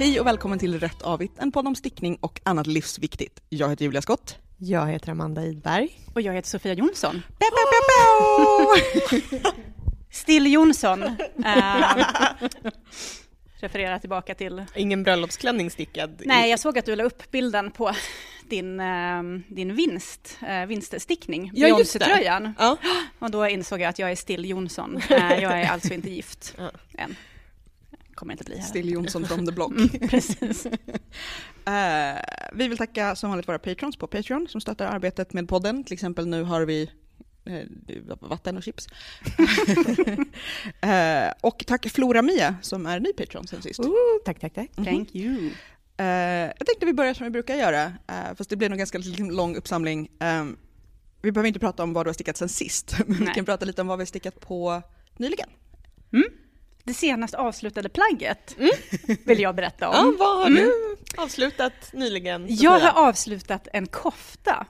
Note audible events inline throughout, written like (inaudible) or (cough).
Hej och välkommen till Rätt Avigt, en podd om stickning och annat livsviktigt. Jag heter Julia Skott. Jag heter Amanda Idberg. Och jag heter Sofia Jonsson. Pew, pew, pew! (laughs) Still Jonsson. Eh, (laughs) refererar tillbaka till... Ingen bröllopsklänning stickad? Nej, jag såg att du la upp bilden på din, eh, din vinst, eh, vinststickning, Ja. Beyoncé-tröjan. Ja. Och då insåg jag att jag är Still Jonsson. Jag är alltså inte gift Ja. än. Kommer inte bli här. Still Jonsson from the block. (laughs) Mm, precis. (laughs) Eh, vi vill tacka som vanligt våra patrons på Patreon som stöttar arbetet med podden. Till exempel nu har vi eh, vatten och chips. (laughs) Eh, och tack Flora Mia som är ny Patreon sen sist. Uh, tack, tack, tack. Thank you. Eh, jag tänkte vi börjar som vi brukar göra, eh, fast det blir nog ganska lång uppsamling. Eh, vi behöver inte prata om vad du har stickat sen sist, men vi Nej. kan prata lite om vad vi har stickat på nyligen. Det senast avslutade plagget vill jag berätta om. Ja, vad har Mm. du avslutat nyligen? Jag Sofia? har avslutat en kofta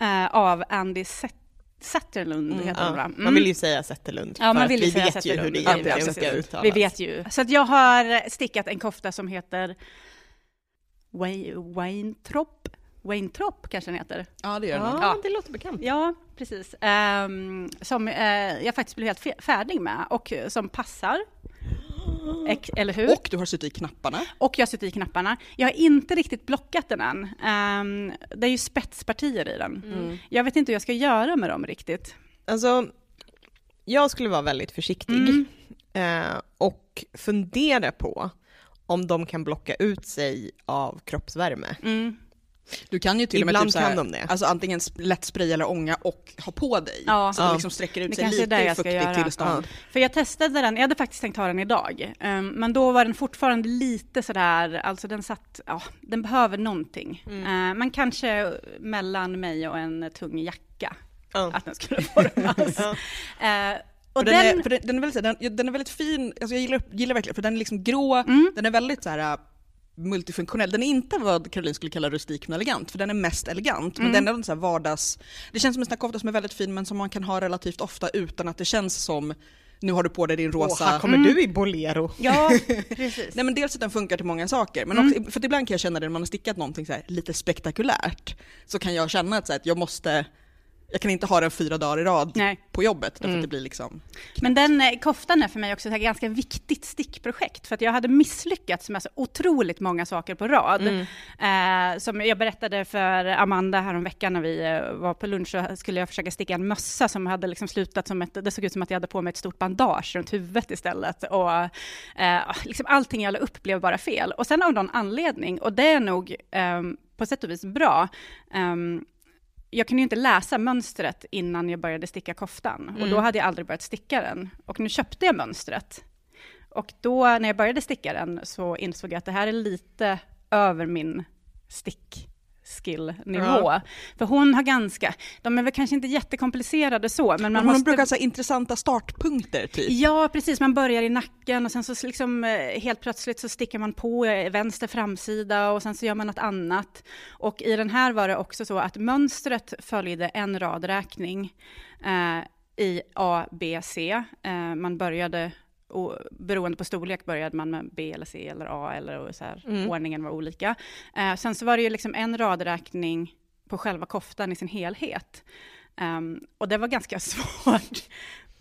eh, av Andy Set- Zetterlund, Mm, heter Ja? Mm. man vill ju säga Zetterlund, Ja, man vill ju vi säga vet ju hur Zetterlund. det Ja, egentligen precis. ska uttalas. Vi vet ju. Så att jag har stickat en kofta som heter Wayne- Weintrop. Weintrop kanske den heter. Ja, det gör den. Ja, Ja. det låter bekant. Ja, precis. Ehm, som eh, jag faktiskt blev helt färdig med och eh, som passar. Ex- eller hur? Och du har suttit i knapparna. Och jag har suttit i knapparna. Jag har inte riktigt blockat den än. Ehm, det är ju spetspartier i den. Mm. Jag vet inte hur jag ska göra med dem riktigt. Alltså, jag skulle vara väldigt försiktig Mm. eh, och fundera på om de kan blocka ut sig av kroppsvärme. Mm. Du kan ju till och med Ibland typ så här, kan de det. Alltså antingen lätt spraya eller ånga och ha på dig. Ja. Så att Ja. det liksom sträcker ut Det sig lite i fuktigt tillstånd. För jag testade den, jag hade faktiskt tänkt ta den idag. Ehm, men då var den fortfarande lite sådär, alltså den satt, ja, den behöver någonting. Mm. Ehm, men kanske mellan mig och en tung jacka, Ja. att den skulle formas. (laughs) Ja. Ehm, och den, den, är, den, den, är väldigt, den, den är väldigt fin, alltså jag gillar, gillar verkligen, för den är liksom grå, Mm. den är väldigt så här multifunktionell. Den är inte vad Caroline skulle kalla rustik men elegant, för den är mest elegant. Men Mm. den är så här vardags... Det känns som en sån här kofta som är väldigt fin men som man kan ha relativt ofta utan att det känns som nu har du på dig din rosa... Åh, här kommer Mm. du i bolero. ja, (laughs) precis. Nej men dels att den funkar till många saker, men Mm. också, för att ibland kan jag känna det när man har stickat någonting så här, lite spektakulärt, så kan jag känna att, så här, att jag måste, jag kan inte ha den fyra dagar i rad Nej. på jobbet, därför Mm. det blir liksom... Men den eh, koftan är för mig också ett ganska viktigt stickprojekt, för att jag hade misslyckats med så otroligt många saker på rad. Mm. Eh, som jag berättade för Amanda häromveckan när vi eh, var på lunch, så skulle jag försöka sticka en mössa som hade liksom slutat som ett, det såg ut som att jag hade på mig ett stort bandage runt huvudet istället. Och eh, liksom allting jag la upp blev bara fel. Och sen av någon anledning, och det är nog ehm, på sätt och vis bra, ehm, jag kunde ju inte läsa mönstret innan jag började sticka koftan. Och då Mm. hade jag aldrig börjat sticka den. Och nu köpte jag mönstret. Och då när jag började sticka den så insåg jag att det här är lite över min stick skill-nivå. Ja. För hon har ganska, de är väl kanske inte jättekomplicerade så, men man Men hon måste... brukar ha intressanta startpunkter typ. Ja, precis. Man börjar i nacken och sen så liksom, eh, helt plötsligt så sticker man på vänster framsida och sen så gör man något annat. Och i den här var det också så att mönstret följde en radräkning eh, i A, B, C. Eh, man började, och, beroende på storlek började man med B eller C eller A eller så här, Mm. ordningen var olika. Eh, sen så var det ju liksom en radräkning på själva koftan i sin helhet. Ehm, och det var ganska (laughs) svårt.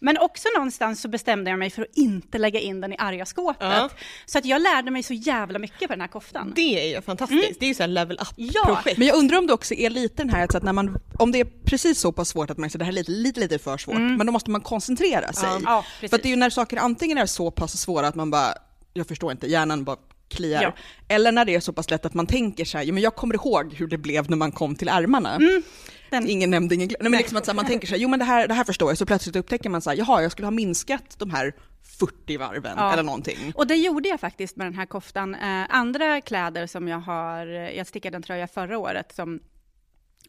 Men också någonstans så bestämde jag mig för att inte lägga in den i arga skåpet. Ja. Så att jag lärde mig så jävla mycket på den här koftan. Det är ju fantastiskt. Det är ju så här level Ja. up-projekt. Men jag undrar om det också är lite den här, så att när man, om det är precis så pass svårt att man säger det här är lite, lite, lite för svårt, Mm. men då måste man koncentrera sig. Ja. Ja, För det är ju när saker antingen är så pass svåra att man bara, jag förstår inte, hjärnan bara kliar. Ja. Eller när det är så pass lätt att man tänker så här, jo men jag kommer ihåg hur det blev när man kom till ärmarna. Mm. Den- Ingen nämnde, ingen glömde. Nej, men liksom att här, man tänker så här, jo men det här, det här förstår jag, så plötsligt upptäcker man så här, jaha jag skulle ha minskat de här 40 varven Ja. eller någonting. Och det gjorde jag faktiskt med den här koftan. Eh, andra kläder som jag har, jag stickade en tröja förra året som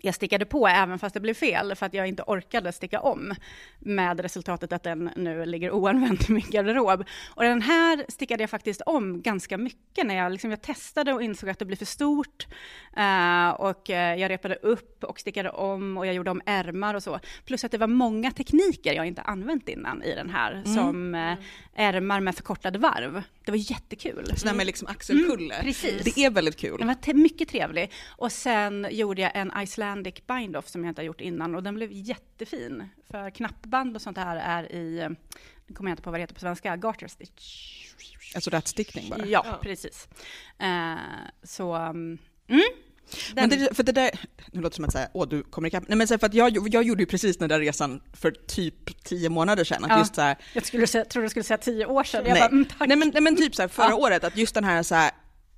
jag stickade på även fast det blev fel för att jag inte orkade sticka om med resultatet att den nu ligger oanvänd i min garderob. Och den här stickade jag faktiskt om ganska mycket när jag, liksom, jag testade och insåg att det blev för stort uh, och uh, jag repade upp och stickade om och jag gjorde om ärmar och så. Plus att det var många tekniker jag inte använt innan i den här mm. som uh, ärmar med förkortade varv. Det var jättekul. Sådär med liksom axelkulle. Mm, precis. Det är väldigt kul. Den var mycket trevlig. Och sen gjorde jag en Icelandic bind-off som jag inte har gjort innan och den blev jättefin. För knappband och sånt här är i, nu kommer jag inte på vad det heter på svenska, garter stitch. Alltså rätstickning bara? Ja, ja. precis. Uh, så, um, mm. Men det, för det där, nu låter det som att säga, åh du kommer ikapp. Nej men så för att jag, jag gjorde ju precis den där resan för typ tio månader sedan. Att ja, just så här, jag skulle säga, trodde du skulle säga tio år sedan. Nej, bara, mm, nej, men, nej men typ så här, förra ja. året, att just den här så här,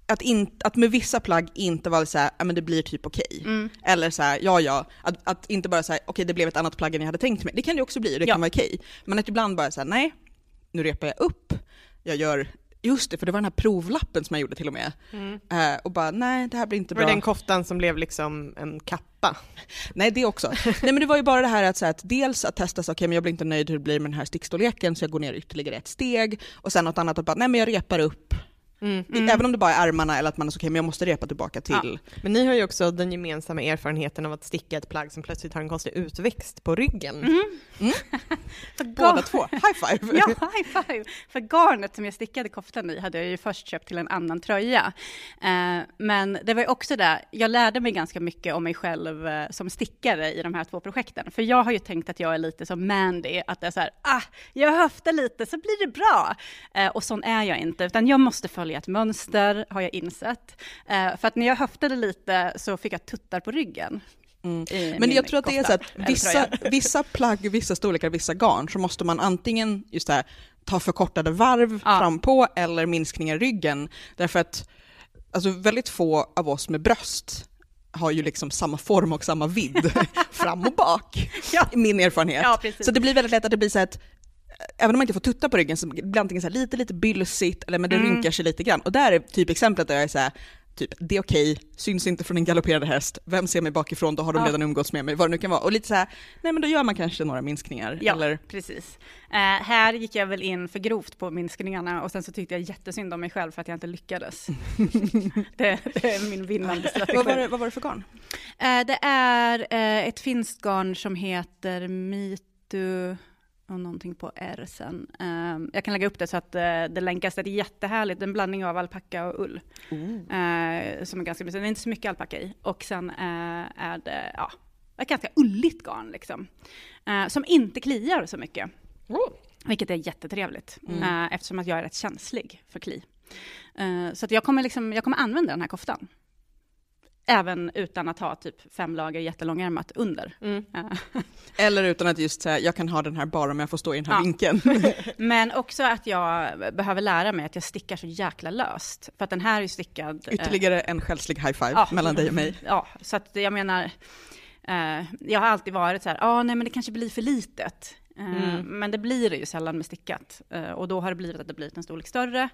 att, in, att med vissa plagg inte vara så här, ja men det blir typ okej. Okay. Mm. Eller så här, ja ja, att, att inte bara säga okej okay, det blev ett annat plagg än jag hade tänkt mig. Det kan det också bli, det ja. kan vara okej. Okay. Men att ibland bara säga nej, nu repar jag upp, jag gör Just det, för det var den här provlappen som jag gjorde till och med. Mm. Uh, och bara, nej det här blir inte bra. Var den koftan som blev liksom en kappa? (laughs) nej, det också. nej men det var ju bara det här att, så att dels att testa, okej okay, men jag blir inte nöjd hur det blir med den här stickstorleken så jag går ner ytterligare ett steg. Och sen något annat att bara, nej men jag repar upp Mm, mm. Även om det bara är armarna eller att man är så okej, okay, men jag måste repa tillbaka till... Ja. Men ni har ju också den gemensamma erfarenheten av att sticka ett plagg som plötsligt har en konstig utväxt på ryggen. Mm. mm. (laughs) Båda två, high five! (laughs) ja, high five! För garnet som jag stickade koftan i hade jag ju först köpt till en annan tröja. Eh, men det var ju också det, jag lärde mig ganska mycket om mig själv eh, som stickare i de här två projekten. För jag har ju tänkt att jag är lite som Mandy, att det är så här, ah, jag höftar lite så blir det bra. Eh, och sån är jag inte, utan jag måste följa följa ett mönster, har jag insett. Eh, för att när jag höftade lite så fick jag tuttar på ryggen. Mm. Men jag tror att det är så att vissa, (laughs) vissa plagg, vissa storlekar, vissa garn, så måste man antingen just här, ta förkortade varv ja. fram på eller minskningar i ryggen. Därför att alltså, väldigt få av oss med bröst har ju liksom samma form och samma vidd (laughs) fram och bak, ja. min erfarenhet. Ja, så det blir väldigt lätt att det blir så att även om man inte får tutta på ryggen så blir det antingen så lite, lite bylsigt eller men det mm. rynkar sig lite grann. Och där är typ exemplet där jag är så här, typ det är okej, okay, syns inte från en galopperande häst, vem ser mig bakifrån, då har de ja. redan umgåtts med mig, vad det nu kan vara. Och lite så här, nej men då gör man kanske några minskningar. Ja, eller? precis. Uh, här gick jag väl in för grovt på minskningarna och sen så tyckte jag jättesynd om mig själv för att jag inte lyckades. (laughs) det, det, är min vinnande strategi. vad, var det, vad var det för garn? Uh, det är uh, ett finskt garn som heter Mitu och någonting på R sen. Um, jag kan lägga upp det så att uh, det länkas. Det är jättehärligt, en blandning av alpacka och ull. Uh, som är ganska det är inte så mycket alpacka i. Och sen uh, är det, ja, ett ganska ulligt garn liksom. som inte kliar så mycket. Oh. Vilket är jättetrevligt, mm. eftersom att jag är rätt känslig för kli. så att jag kommer, liksom, jag kommer använda den här koftan. Även utan att ha typ fem lager jättelångärmat under. Mm. (laughs) Eller utan att just säga, jag kan ha den här bara om jag får stå i den här ja. vinkeln. (laughs) Men också att jag behöver lära mig att jag stickar så jäkla löst. För att den här är stickad... Eh, Ytterligare en själslig high five ja. mellan dig och mig. (laughs) Ja, så att jag menar, eh, jag har alltid varit så här, ja ah, nej men det kanske blir för litet. Eh, mm. Men det blir det ju sällan med stickat. och då har det blivit att det blivit en storlek större.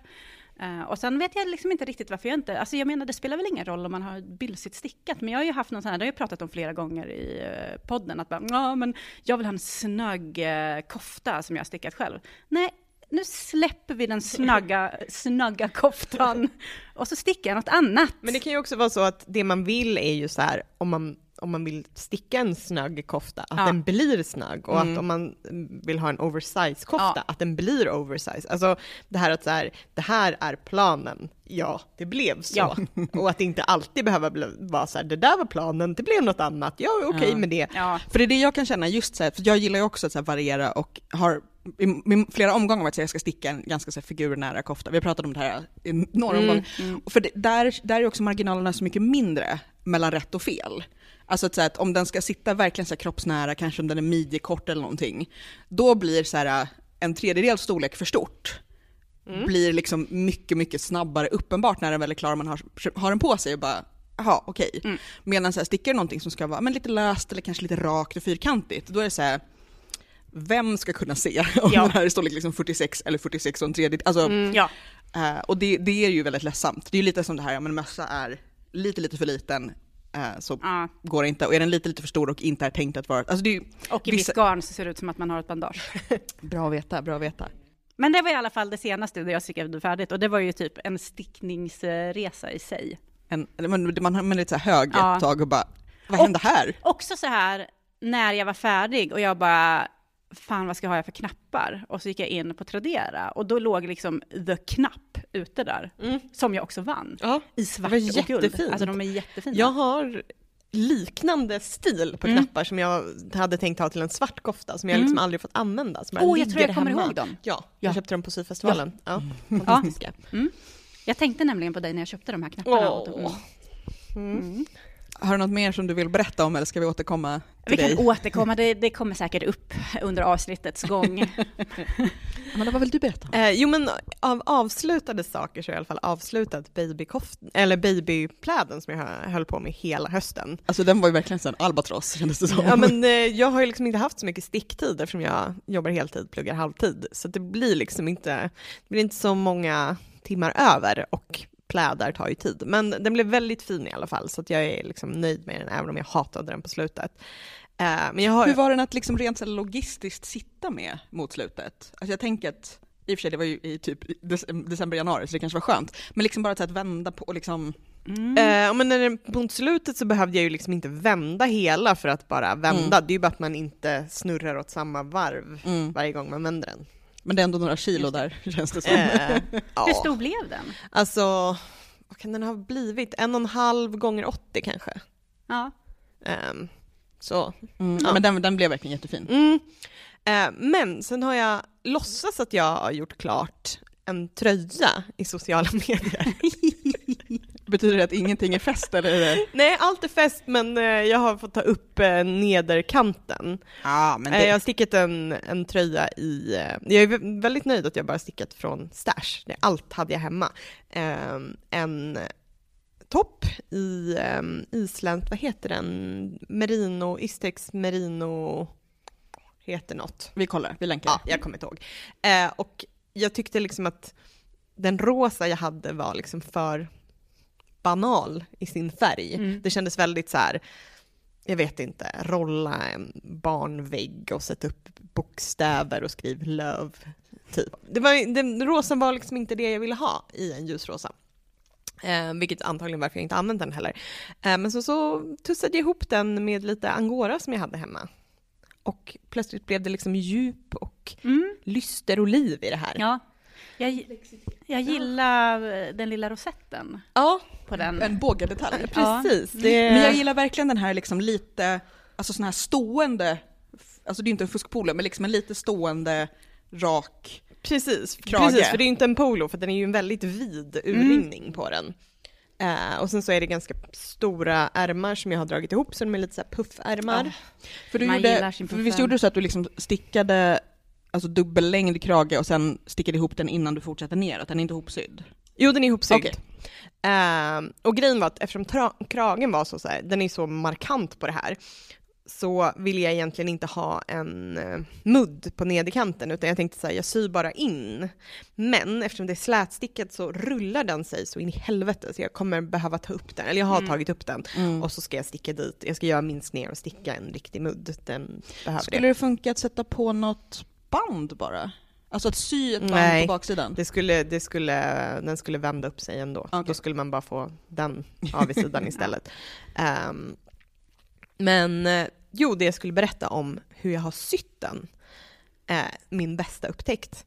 Uh, och sen vet jag liksom inte riktigt varför jag inte, alltså jag menar det spelar väl ingen roll om man har bylsigt stickat, men jag har ju haft någon sån här, det har jag pratat om flera gånger i uh, podden, att bara, ja men jag vill ha en snögg uh, kofta som jag har stickat själv. Nej, nu släpper vi den snagga, (laughs) snagga koftan och så stickar jag något annat. Men det kan ju också vara så att det man vill är ju så här, om man om man vill sticka en snagg kofta, att ja. den blir snagg. Och mm. att om man vill ha en oversize kofta, ja. att den blir oversize. Alltså det här att så här, det här är planen. Ja, det blev så. Ja. (laughs) och att inte alltid behöver vara så här, det där var planen, det blev något annat. Jag är okej okay med det. För det är det jag kan känna just så här, för jag gillar ju också att så variera och har i flera omgångar varit så jag ska sticka en ganska så här, figurnära kofta. Vi har pratat om det här i några mm, omgångar. Mm. För det, där, där är också marginalerna så mycket mindre mellan rätt och fel. Alltså att, så att om den ska sitta verkligen så kroppsnära, kanske om den är midjekort eller någonting, då blir så här, en tredjedel storlek för stort. Mm. Blir liksom mycket, mycket snabbare uppenbart när den väl är klar och man har, har den på sig och bara jaha okej. Okay. Mm. Medan så här, stickar någonting som ska vara men lite löst eller kanske lite rakt och fyrkantigt, då är det så här, vem ska kunna se (laughs) om ja. den här är storlek liksom 46 eller 46 och en tredjedel? Alltså, mm, ja. uh, och det, det är ju väldigt ledsamt. Det är ju lite som det här, ja men mössa är lite lite för liten, så Ja. går det inte. Och är den lite, lite för stor och inte är tänkt att vara... Alltså det är ju Och i Vissa- visst garn så ser det ut som att man har ett bandage. (laughs) bra att veta, bra att veta. Men det var i alla fall det senaste där jag stickade färdigt och det var ju typ en stickningsresa i sig. En, man, man har man är lite så här hög Ja. ett tag och bara, vad hände här? Också så här när jag var färdig och jag bara, fan vad ska jag ha för knappar? Och så gick jag in på Tradera och då låg liksom the knapp ute där, Mm. som jag också vann. Ja. I svart och guld. Alltså de är jättefina. Jag har liknande stil på Mm. knappar som jag hade tänkt ha till en svart kofta som jag Mm. liksom aldrig fått använda. Som bara Åh, jag tror jag kommer hemma. ihåg dem. Ja, jag Ja. köpte dem på syfestivalen. Ja. Fantastiska. Jag tänkte nämligen på dig när jag köpte de här knapparna. Åh. Har du något mer som du vill berätta om eller ska vi återkomma Vi till kan dig? återkomma, det, det kommer säkert upp under avsnittets gång. (laughs) Men vad vill du berätta? Eh, jo men av avslutade saker så är i alla fall avslutat eller babypläden som jag höll på med hela hösten. Alltså den var ju verkligen en albatross kändes det som. Ja men (laughs) eh, jag har ju liksom inte haft så mycket sticktid eftersom jag jobbar heltid, pluggar halvtid. Så det blir liksom inte, det blir inte så många timmar över och plädar tar ju tid. Men den blev väldigt fin i alla fall så att jag är liksom nöjd med den även om jag hatade den på slutet. Eh, men jag har, Hur var den att liksom rent så logistiskt sitta med mot slutet? Alltså jag tänker att, i och för sig det var ju i typ dec- december, januari så det kanske var skönt, men liksom bara att vända på och liksom, Mm. Eh, men när den, mot slutet så behövde jag ju liksom inte vända hela för att bara vända. Det är ju bara att man inte snurrar åt samma varv mm. varje gång man vänder den. Men det är ändå några kilo där känns det som. Hur ja. stor blev den? Alltså, vad kan den ha blivit? En och en halv gånger 80 kanske. Ja. Ehm, så. Mm. Ja. Men den, den blev verkligen jättefin. Mm. Eh, men sen har jag låtsas att jag har gjort klart en tröja i sociala (laughs) medier. Betyder det att ingenting är fäst eller? Är det... (laughs) Nej, allt är fest men eh, jag har fått ta upp eh, nederkanten. Ja, men Eh, Jag har stickat en, en tröja i, jag är vä- väldigt nöjd att jag bara stickat från Stash, Det- allt hade jag hemma. Eh, En topp i eh, isländskt, vad heter den? Merino, Istex Merino, heter något. vi kollar, vi länkar. Ja, jag kommer inte ihåg. Och jag tyckte liksom att den rosa jag hade var liksom för banal i sin färg. Mm. Det kändes väldigt så här, jag vet inte, rolla en barnvägg och sätta upp bokstäver och skriv löv. Typ. Det var, den rosa var liksom inte det jag ville ha i en ljusrosa. Eh, vilket antagligen varför jag inte använt den heller. Eh, men så, så tussade jag ihop den med lite angora som jag hade hemma. Och plötsligt blev det liksom djup och Mm. lyster och liv i det här. ja. Jag, jag gillar den lilla rosetten Ja, på den. En bågdetalj. precis. Det... Men jag gillar verkligen den här liksom lite, alltså sån här stående, alltså det är inte en fuskpolo, men liksom en lite stående, rak, Precis, Krage. precis, för det är ju inte en polo för den är ju en väldigt vid urringning på den. Eh, och sen så är det ganska stora ärmar som jag har dragit ihop så de är lite så här puffärmar. För, du Man gjorde, för visst gjorde du så att du liksom stickade alltså dubbellängd krage och sen stickade ihop den innan du fortsatte neråt, den är inte ihopsydd? Jo, den är ihopsydd. Okej. Eh, och grejen var att eftersom tra- kragen var så, så här, den är så markant på det här, så ville jag egentligen inte ha en eh, mudd på nederkanten, utan jag tänkte så här, jag syr bara in. Men eftersom det är slätstickat så rullar den sig så in i helvete, så jag kommer behöva ta upp den, eller jag har Mm. tagit upp den, Mm. och så ska jag sticka dit, jag ska göra minst ner och sticka en riktig mudd, den behöver Skulle det. det funka att sätta på något band bara? Alltså att sy ett band Nej. på baksidan? Det skulle, det skulle, den skulle vända upp sig ändå. Okej. Då skulle man bara få den (laughs) av i sidan istället. Ehm, men eh, jo, det jag skulle berätta om hur jag har sytt den, är min bästa upptäckt.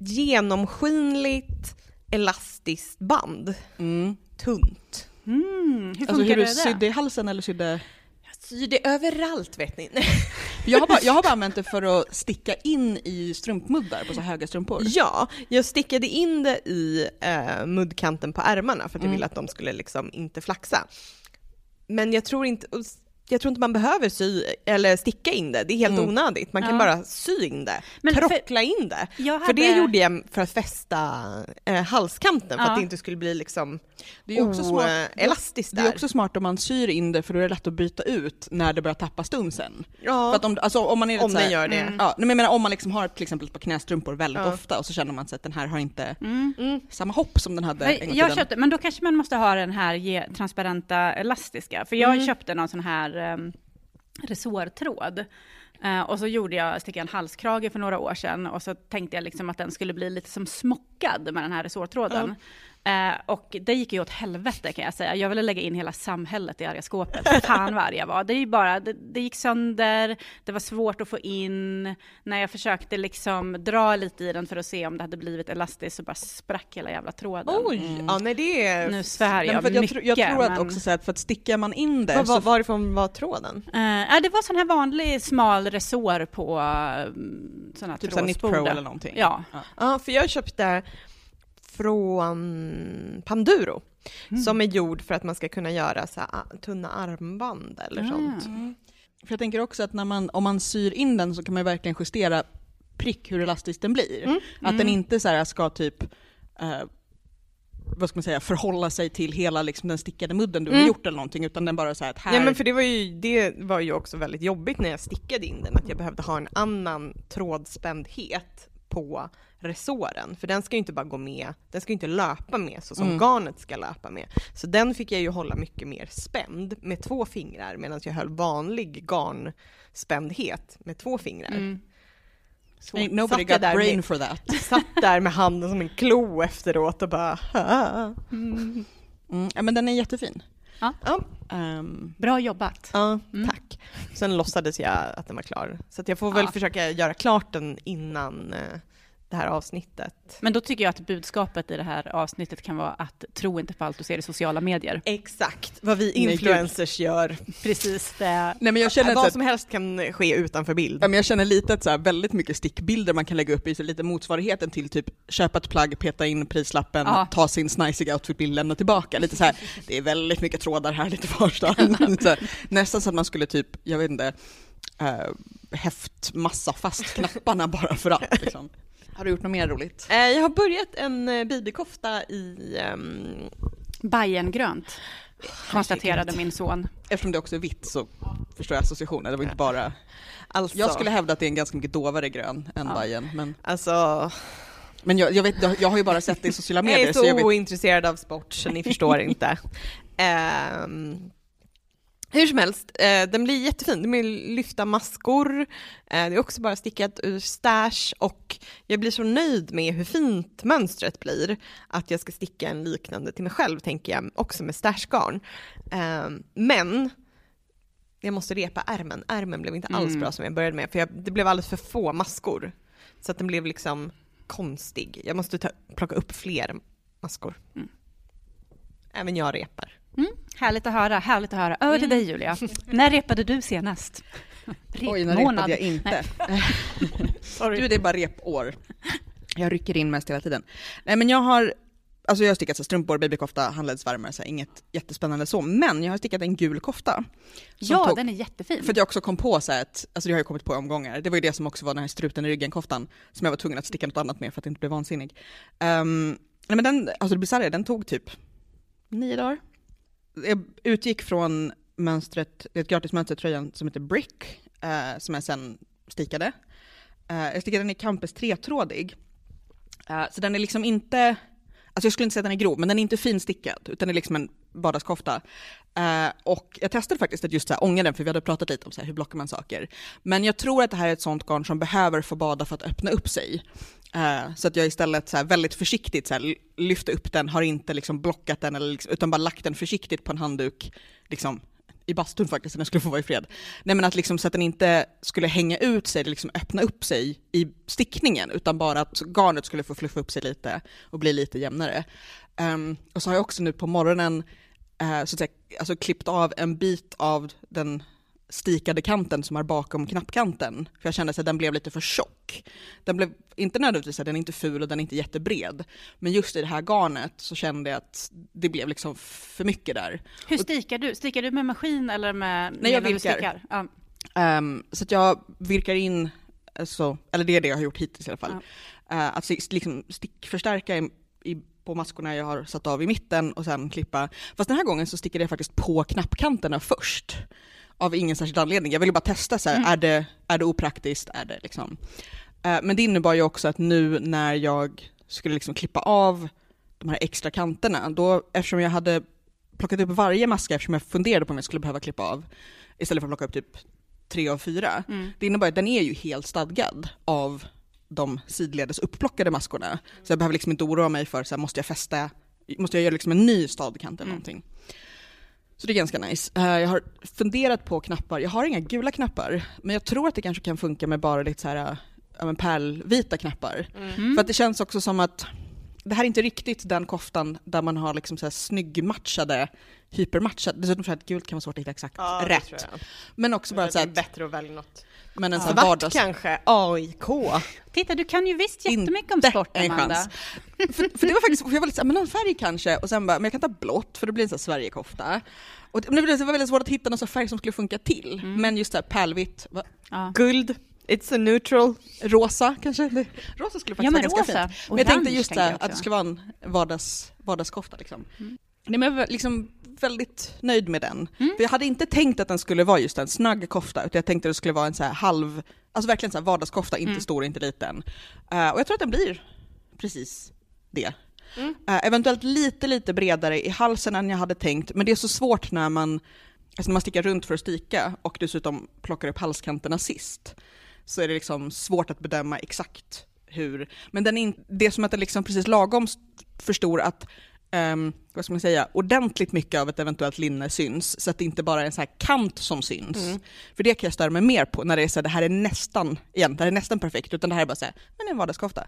Genomskinligt elastiskt band, Mm. tunt. Mm, hur funkar Alltså hur du det? sydde i halsen eller sydde? Syr det överallt vet ni. (laughs) Jag har, bara, jag har bara använt det för att sticka in i strumpmuddar på så höga strumpor. Ja, jag stickade in det i eh, muddkanten på ärmarna för att jag Mm. ville att de skulle liksom inte flaxa. Men jag tror inte, jag tror inte man behöver sy eller sticka in det, det är helt Mm. onödigt. Man kan Ja. bara sy in det, Men för- trockla in det. Jag För det hade- gjorde jag för att fästa eh, halskanten, för Ja. att det inte skulle bli liksom Det är också smart, elastiskt det är också smart om man syr in det för då är det lätt att byta ut när det börjar tappa stunsen. Ja, För att om, alltså, om man är om den gör det. Mm. Ja, nej, men jag menar om man liksom har till exempel ett par knästrumpor väldigt Ja. ofta och så känner man sig att den här har inte Mm. Mm. samma hopp som den hade en gång i Jag köpte, men då kanske man måste ha den här transparenta elastiska, för jag Mm. köpte någon sån här um, resårtråd. Eh, och så gjorde jag, stickade en halskrage för några år sedan och så tänkte jag liksom att den skulle bli lite som smockad med den här resårtråden. Eh, och det gick ju åt helvete kan jag säga. Jag ville lägga in hela samhället i arga skåpet. Fan vad arg jag var. Det, är ju bara, det, det gick sönder, det var svårt att få in. När jag försökte liksom dra lite i den för att se om det hade blivit elastiskt så bara sprack hela jävla tråden. Oj! Ja, nej det är... Nu svär Nej, jag för att jag, mycket. tror- jag tror att men- också så här, att för att stickar man in det så var, varifrån var tråden? Eh, ja, det var sån här vanlig smal resår på uh, sån här typ såhär Knit Pro eller någonting. Ja. Ja, för jag köpte från Panduro. Mm. Som är gjord för att man ska kunna göra så här, tunna armband eller Ah. sånt. Mm. För jag tänker också att när man, om man syr in den så kan man verkligen justera prick hur elastisk den blir. Mm. Att den inte så här ska typ eh, vad ska man säga, förhålla sig till hela liksom, den stickade mudden du har Mm. gjort eller någonting, utan den bara så här att här... Ja men för det var, ju, det var ju också väldigt jobbigt när jag stickade in den, att jag behövde ha en annan trådspändhet på resåren. För den ska ju inte bara gå med, den ska ju inte löpa med så som Mm. garnet ska löpa med. Så den fick jag ju hålla mycket mer spänd med två fingrar medan jag höll vanlig garnspändhet med två fingrar. Mm. Så Ain't nobody got där brain med, for that. (laughs) satt där med handen som en klo efteråt och bara. Mm. Mm, ja, men den är jättefin. Ja, Ehm, Bra jobbat. ja Mm. tack. Sen låtsades jag att den var klar. Så att jag får väl Ja. försöka göra klart den innan eh, det här avsnittet. Men då tycker jag att budskapet i det här avsnittet kan vara att tro inte på allt du ser i sociala medier. Exakt vad vi Nej, influencers gör. Precis det. nej men jag känner Vad att, som helst kan ske utanför bild. ja, men jag känner lite att så här, väldigt mycket stickbilder man kan lägga upp i så lite motsvarigheten till typ köpa ett plagg, peta in prislappen, Ja. ta sin snajsiga outfitbild, lämna tillbaka. Lite så här, det är väldigt mycket trådar här lite varstans. (laughs) nästan så att man skulle typ, jag vet inte, uh, häftmassa fast knapparna bara för att. Liksom. Har du gjort något mer roligt? Eh, Jag har börjat en eh, bibikofta i... ehm, Bajengrönt, konstaterade min son. Eftersom det också är vitt så förstår jag associationen. Det var inte bara... alltså, Jag skulle hävda att det är en ganska mycket dovare grön än Ja. Bajen. Men, Alltså, men jag, jag, vet, jag, jag har ju bara sett det i sociala jag medier. är så jag så vet, ointresserad av sport så ni förstår inte. (laughs) Ehm, hur som helst, eh, den blir jättefin. Den vill lyfta maskor. Eh, det är också bara stickat ur stash och jag blir så nöjd med hur fint mönstret blir att jag ska sticka en liknande till mig själv tänker jag, också med stashgarn. Ehm, men jag måste repa ärmen. Ärmen blev inte alls Mm. bra som jag började med för jag, det blev alldeles för få maskor. Så att den blev liksom konstig. Jag måste ta, plocka upp fler maskor. Mm. Även jag repar. Mm, härligt att höra, härligt att höra. Över till dig Julia. (laughs) När repade du senast? oj, när Repmånad. repade jag inte. (laughs) Sorry. Du, det är bara repår. Jag rycker in mest hela tiden. Nej men jag har, alltså jag har stickat så strumpor, babykofta, handledsvärmare, så här, inget jättespännande så. Men jag har stickat en gul kofta. Ja, tog- den är jättefin. För att jag också kom på så här att, alltså det har jag kommit på i omgångar, det var ju det som också var den här struten i ryggen-koftan, som jag var tvungen att sticka något annat med för att inte bli vansinnig. Um, nej men den, alltså det bisarra, den tog typ nio dagar. Jag utgick från mönstret, det är ett gratismönster i tröjan som heter Brick, eh, som jag sen stickade. Eh, jag stickade den i Campus tretrådig. Eh, så den är liksom inte, alltså jag skulle inte säga att den är grov, men den är inte finstickad, utan det är liksom en vardagskofta. Eh, och jag testade faktiskt att just så här, ånga den, för vi hade pratat lite om så här, hur blockar man saker. Men jag tror att det här är ett sånt garn som behöver få bada för att öppna upp sig. Eh, så att jag istället så här, väldigt försiktigt så här, lyfte upp den, har inte liksom blockat den, eller liksom, utan bara lagt den försiktigt på en handduk, liksom, i bastun faktiskt, så den skulle få vara i fred. Nej men att liksom så att den inte skulle hänga ut sig, eller liksom öppna upp sig i stickningen, utan bara att garnet skulle få fluffa upp sig lite och bli lite jämnare. Um, och så har jag också nu på morgonen uh, så att säga, alltså klippt av en bit av den stikade kanten som är bakom knappkanten. För jag kände att den blev lite för tjock. Den blev inte nödvändigtvis, den är inte ful och den är inte jättebred. Men just i det här garnet så kände jag att det blev liksom för mycket där. Hur stickar du? Stickar du med maskin eller med Nej, jag virkar. Ja. Ehm, så att jag virkar in, alltså, eller det är det jag har gjort hittills i alla fall. Eh, att sti- liksom stickförstärka i, i på maskorna jag har satt av i mitten och sen klippa. Fast den här gången så stickade jag faktiskt på knappkanterna först. Av ingen särskild anledning. Jag ville bara testa så här, mm. är, det, är det opraktiskt? Är det liksom. Uh, men det innebar ju också att nu när jag skulle liksom klippa av de här extra kanterna, då eftersom jag hade plockat upp varje maska eftersom jag funderade på om jag skulle behöva klippa av, istället för att plocka upp typ tre av fyra. Mm. Det innebär att den är ju helt stadgad av de sidledes upplockade maskorna. Så jag behöver liksom inte oroa mig för så här, måste jag fästa, måste jag göra liksom en ny stadkant eller mm. någonting. Så det är ganska nice. Uh, jag har funderat på knappar, jag har inga gula knappar, men jag tror att det kanske kan funka med bara lite så här, uh, pärlvita knappar. Mm. För att det känns också som att det här är inte riktigt den koftan där man har liksom så här snyggmatchade, hypermatchade, dessutom jag att gult kan vara svårt att hitta exakt ja, rätt. Men också bara så att... Det är bättre att välja något men en ja. Svart vardags... kanske, AIK. Titta, du kan ju visst jättemycket om sport, Amanda. Chans. för, för det var faktiskt, jag var lite såhär, men någon färg kanske, och sen bara, men jag kan ta blått för det blir en sån här Sverigekofta. Och det, det var väldigt svårt att hitta någon färg som skulle funka till, mm. men just såhär pärlvitt. Ja. Guld. It's a neutral. Rosa kanske? rosa skulle faktiskt ja, vara ganska rosa. fint. Men jag tänkte just det, att det skulle vara en vardags, vardagskofta liksom. Mm. Nej, men jag var liksom väldigt nöjd med den. Mm. För jag hade inte tänkt att den skulle vara just en snagg kofta, utan jag tänkte att det skulle vara en så här halv, alltså verkligen så här vardagskofta, inte mm. stor, inte liten. Uh, och jag tror att den blir precis det. Mm. Uh, eventuellt lite, lite bredare i halsen än jag hade tänkt, men det är så svårt när man, alltså när man stickar runt för att stika och dessutom plockar upp halskanterna sist så är det liksom svårt att bedöma exakt hur, men den är, det är som att den liksom precis lagom för stor att um, vad ska man säga, ordentligt mycket av ett eventuellt linne syns, så att det inte bara är en sån här kant som syns. Mm. För det kan jag störa mig mer på, när det är så här, det här är nästan, igen, det här är nästan perfekt, utan det här är bara så här, men en vardagskofta.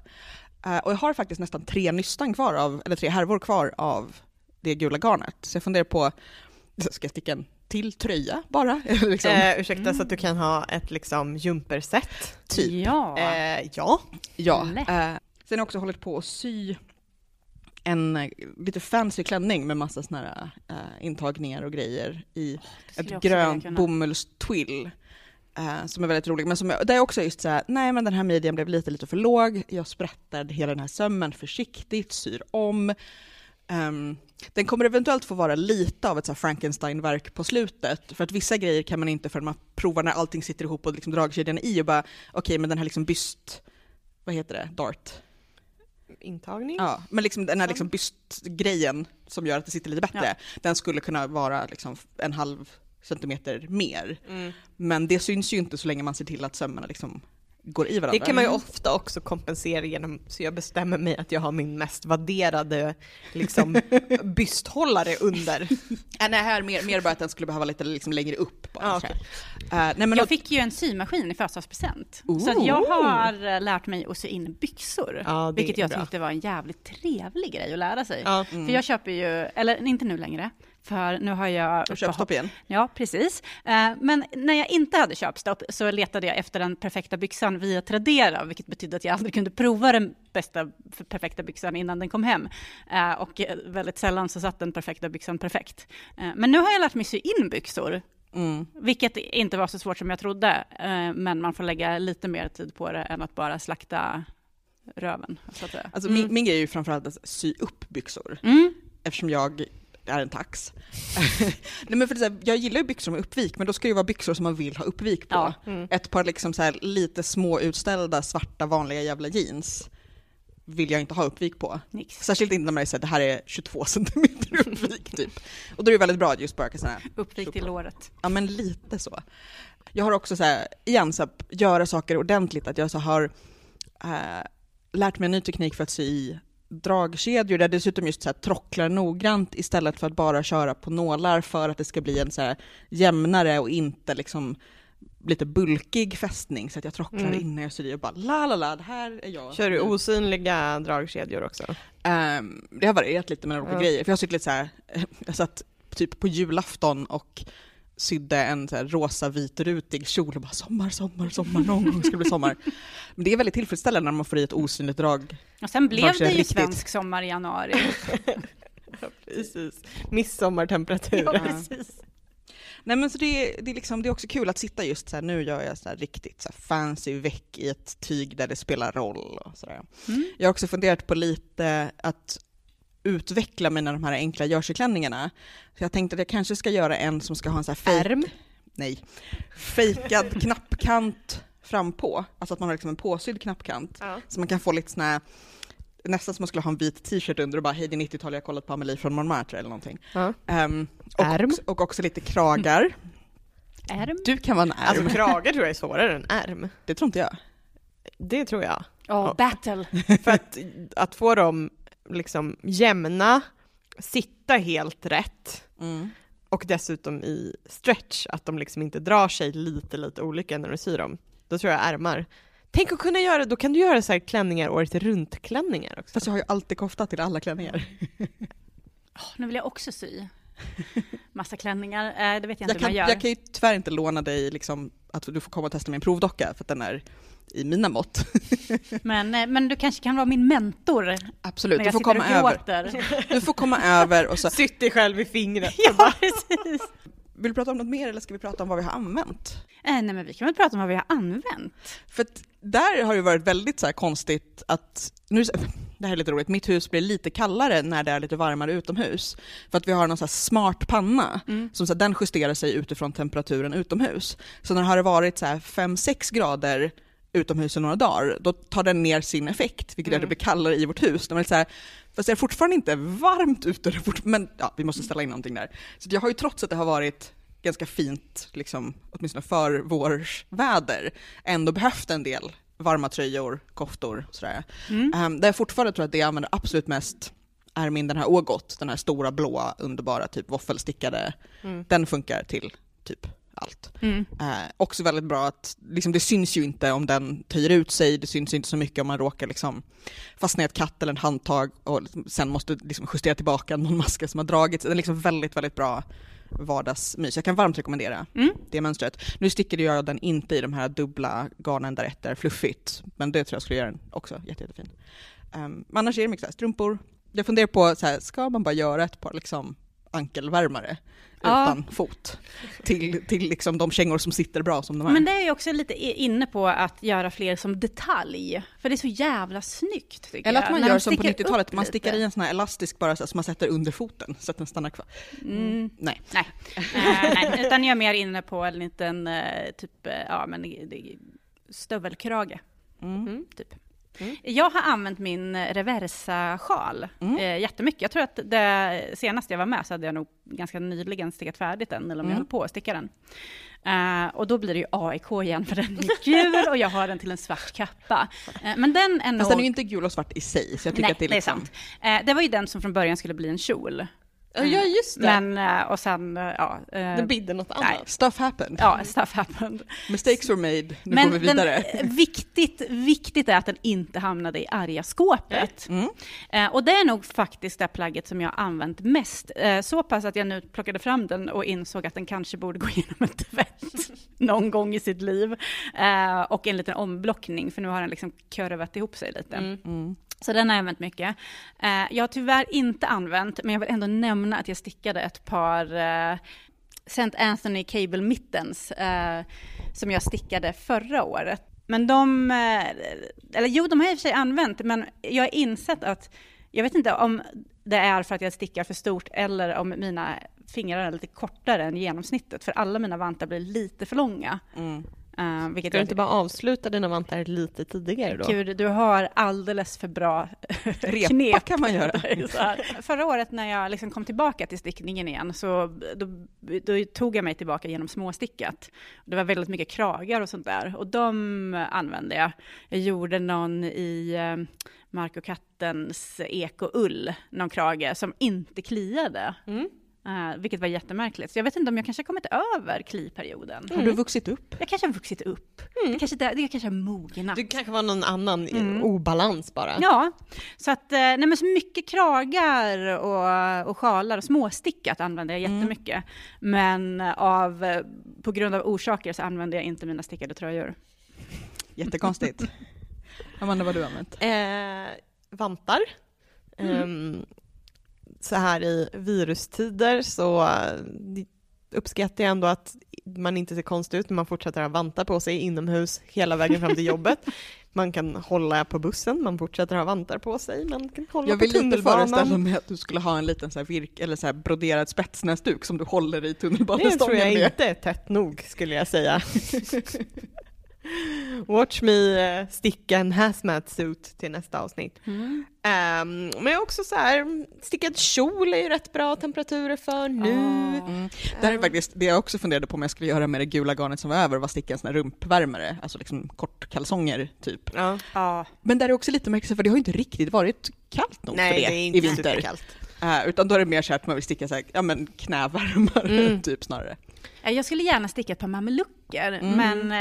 Uh, och jag har faktiskt nästan tre nystan kvar av, eller tre härvor kvar av det gula garnet. Så jag funderar på, ska jag sticka en till tröja bara? (laughs) liksom. eh, ursäkta, mm. så att du kan ha ett liksom jumperset? Typ. Ja. Eh, ja. ja. Eh, sen har jag också hållit på att sy en eh, lite fancy klänning med massa såna här uh, intagningar och grejer i oh, ett grönt bomullstwill. Uh, som är väldigt rolig, men som jag, där jag också just såhär, nej men den här midjan blev lite, lite för låg, jag sprättar hela den här sömmen försiktigt, syr om. Um, den kommer eventuellt få vara lite av ett Frankenstein-verk på slutet, för att vissa grejer kan man inte förrän man provar när allting sitter ihop och liksom dragkedjan i och bara, okej okay, men den här liksom byst, vad heter det, dart? Intagning? Ja, men liksom den här liksom bystgrejen som gör att det sitter lite bättre, ja. den skulle kunna vara liksom en halv centimeter mer. Mm. Men det syns ju inte så länge man ser till att sömmarna liksom går i varandra. Det kan man ju ofta också kompensera genom, så jag bestämmer mig att jag har min mest vadderade liksom, (laughs) bysthållare under. äh, nej, här mer, mer bara att den skulle behöva lite liksom, längre upp. Bara, ah, okay. uh, nej, men jag då... fick ju en symaskin i födelsedagspresent. Så att jag har eh, lärt mig att sy in byxor. Ja, vilket jag bra. tyckte var en jävligt trevlig grej att lära sig. Ja, mm. För jag köper ju, eller inte nu längre, för nu har jag... Och köpstopp igen? Ja, precis. Eh, men när jag inte hade köpstopp så letade jag efter den perfekta byxan via Tradera, vilket betydde att jag aldrig kunde prova den bästa perfekta byxan innan den kom hem. Eh, och väldigt sällan så satt den perfekta byxan perfekt. Eh, men nu har jag lärt mig sy in byxor Mm. Vilket inte var så svårt som jag trodde, men man får lägga lite mer tid på det än att bara slakta röven. Så att säga. Alltså, mm. min, min grej är ju framförallt att sy upp byxor. Mm. Eftersom jag är en tax. (laughs) Nej, men för det, jag gillar ju byxor med uppvik, men då ska det ju vara byxor som man vill ha uppvik på. Ja, mm. Ett par liksom så lite små utställda svarta vanliga jävla jeans vill jag inte ha uppvik på. Nix. Särskilt inte när man är så det här är 22 (laughs) centimeter uppvik typ. Och då är det väldigt bra att just bara sådana här... Uppvik till låret. Ja men lite så. Jag har också så här, igen, så här, göra saker ordentligt, att jag så har äh, lärt mig en ny teknik för att sy i dragkedjor där dessutom just så här trocklar noggrant istället för att bara köra på nålar för att det ska bli en så här jämnare och inte liksom lite bulkig fästning så att jag trocklar mm. innan jag syr och bara la la la, det här är jag. Kör du osynliga dragkedjor också? Um, det har varierat lite mellan olika mm. grejer, för jag har sytt lite så här, (laughs) jag satt typ på julafton och sydde en så här rosa vitrutig kjol och bara sommar, sommar, sommar, någon gång ska det bli sommar. (laughs) Men det är väldigt tillfredsställande när man får i ett osynligt drag. Och sen blev det ju riktigt. svensk sommar i januari. (laughs) ja, precis. Midsommartemperatur. Ja, (laughs) precis. Nej men så det, det, är liksom, det är också kul att sitta just så här, nu gör jag så här riktigt så här fancy väck i ett tyg där det spelar roll och sådär. Mm. Jag har också funderat på lite att utveckla mina de här enkla jerseyklänningarna. Så jag tänkte att jag kanske ska göra en som ska ha en sån här fake, Ärm? nej, fejkad (laughs) knappkant fram på. Alltså att man har liksom en påsydd knappkant. Ja. Så man kan få lite sån här, nästan som man skulle ha en vit t-shirt under och bara hej det är 90-tal, jag har kollat på Amelie från Montmartre eller någonting. Ja. Ehm, och, Ärm? också, och också lite kragar. Ärm? Du kan vara en ärm, Alltså krage tror jag är svårare än ärm. det tror inte jag. Det tror jag. Oh, battle. För att, att få dem liksom jämna, sitta helt rätt Mm. och dessutom i stretch, att de liksom inte drar sig lite, lite olika när du syr dem. Då tror jag ärmar. Tänk att kunna göra, då kan du göra så här klänningar året runt klänningar också. Fast jag har ju alltid kofta till alla klänningar. (laughs) Åh, nu vill jag också sy. Massa klänningar. Eh, det vet jag inte Jag hur kan, man gör. jag kan ju tyvärr inte låna dig liksom, att du får komma och testa min provdocka för att den är i mina mått. (laughs) Men, eh, men du kanske kan vara min mentor Absolut, du får komma över. Du får komma över och så. (laughs) Sytt dig själv i fingret. ja, precis. Vill du prata om något mer eller ska vi prata om vad vi har använt? Eh, nej, men vi kan väl prata om vad vi har använt. För att där har det varit väldigt så konstigt att, nu, det här är lite roligt, mitt hus blir lite kallare när det är lite varmare utomhus. För att vi har någon så här smart panna, Mm. som så här, den justerar sig utifrån temperaturen utomhus. Så när det har varit så här 5-6 grader utomhus i några dagar, då tar den ner sin effekt, vilket gör att det blir kallare i vårt hus. De är så här, fast det är fortfarande inte varmt ute, men ja, vi måste ställa in någonting där. Så jag har ju trots att det har varit ganska fint, liksom, åtminstone för vårsväder, ändå behövt en del varma tröjor, koftor och sådär. Mm. Um, där jag fortfarande tror att det jag använder absolut mest är min den här Ågot, den här stora blåa underbara typ våffelstickade. Mm. Den funkar till typ allt. Mm. Eh, också väldigt bra att liksom, det syns ju inte om den töjer ut sig, det syns inte så mycket om man råkar liksom, fastna i ett katt eller ett handtag och liksom, sen måste liksom, justera tillbaka någon (laughs) maska som har dragits. Den är liksom väldigt, väldigt bra vardagsmys. Jag kan varmt rekommendera Mm. det mönstret. Nu stickade jag den inte i de här dubbla garnen där ett är fluffigt, men det tror jag skulle göra den också jätte, jättefin. Um, men annars är det mycket så här, strumpor. Jag funderar på, så här, ska man bara göra ett par liksom, ankelvärmare Ja. utan fot till, till liksom de kängor som sitter bra som de är? Men det är ju också lite inne på att göra fler som detalj. För det är så jävla snyggt Eller jag. att man När gör som på sticker 90-talet, upp man stickar i en sån här elastisk bara så som man sätter under foten så att den stannar kvar. Mm. Nej. Nej. Eh, nej, utan jag är mer inne på en liten eh, typ, eh, ja men stövelkrage. Mm. Mm. Typ. Mm. Jag har använt min reversa-sjal Mm. eh, jättemycket. Jag tror att det senaste jag var med så hade jag nog ganska nyligen stickat färdigt den, eller om jag Mm. höll på att sticka den. Eh, och då blir det ju AIK igen, för den är gul och jag har den till en svart kappa. Eh, men den är nog... Fast den är ju inte gul och svart i sig, så jag tycker Nej, att det är, det är liksom, sant. Eh, det var ju den som från början skulle bli en kjol. Ja, just det. Men, eh, och sen, eh, ja... eh, det bidde något nej. annat. Stuff happened. Ja, stuff happened. Mistakes were made, nu Men går vi vidare. Den, viktigt, viktigt är att den inte hamnade i arga skåpet. Mm. Eh, och det är nog faktiskt det plagget som jag har använt mest. Eh, så pass att jag nu plockade fram den och insåg att den kanske borde gå (laughs) igenom en tvätt någon gång i sitt liv. Eh, och en liten omblockning, för nu har den liksom kurvat ihop sig lite. Mm. Mm. Så den har jag använt mycket. Eh, jag har tyvärr inte använt, men jag vill ändå nämna att jag stickade ett par eh, St. Anthony Cable Mittens eh, som jag stickade förra året. Men de, eh, eller jo, de har jag i och för sig använt, men jag har insett att jag vet inte om det är för att jag stickar för stort eller om mina fingrar är lite kortare än genomsnittet, för alla mina vantar blir lite för långa. Mm. Eh, vilket Ska du inte bara avsluta dina vantar lite tidigare då? Gud, du har alldeles för bra (laughs) Repa knep. kan man göra. (laughs) Förra året när jag liksom kom tillbaka till stickningen igen så då, då tog jag mig tillbaka genom småstickat. Det var väldigt mycket kragar och sånt där och de använde jag. Jag gjorde någon i eh, Mark och kattens ekoull, någon krage som inte kliade. Mm. Eh, vilket var jättemärkligt. Så jag vet inte om jag kanske har kommit över kliperioden. Har du vuxit upp? Jag kanske har vuxit upp. Mm. Det kanske, det, det kanske har mognat. Du kanske var någon annan i- Mm. obalans bara. Ja, så att, eh, nej men så mycket kragar och, och sjalar och småstickat använder jag Mm. jättemycket. Men av, eh, på grund av orsaker så använder jag inte mina stickade tröjor. Jättekonstigt. (laughs) Amanda, vad har du använt? Eh, vantar. Mm. Ehm, så här i virustider så eh, uppskattar jag ändå att man inte ser konstig ut när man fortsätter ha vantar på sig inomhus hela vägen fram till jobbet. (laughs) Man kan hålla på bussen, man fortsätter ha vantar på sig, man kan hålla Jag vill på lite föreställa tunnelbanan. mig att du skulle ha en liten så här virk, eller så här broderad spetsnäsduk som du håller i Det tunnelbanestången tror jag med. inte är tätt nog skulle jag säga. (laughs) Watch me eh, sticka en hazmat suit till nästa avsnitt. Mm. Ehm, men också så här, stickad kjol är ju rätt bra temperaturer för nu. Mm. Det här är faktiskt det jag också funderade på om jag skulle göra med det gula garnet som var över, var sticka en sån här rumpvärmare, alltså liksom kortkalsonger typ. Ja. Ja. Men där är också lite märkligt, för det har ju inte riktigt varit kallt nog Nej, för det, det är inte i vinter. superkallt. Eh, utan då är det mer så att man vill sticka så här, ja men knävärmare Mm. (laughs) typ snarare. Eh, Jag skulle gärna sticka ett par mamelucker, Mm. men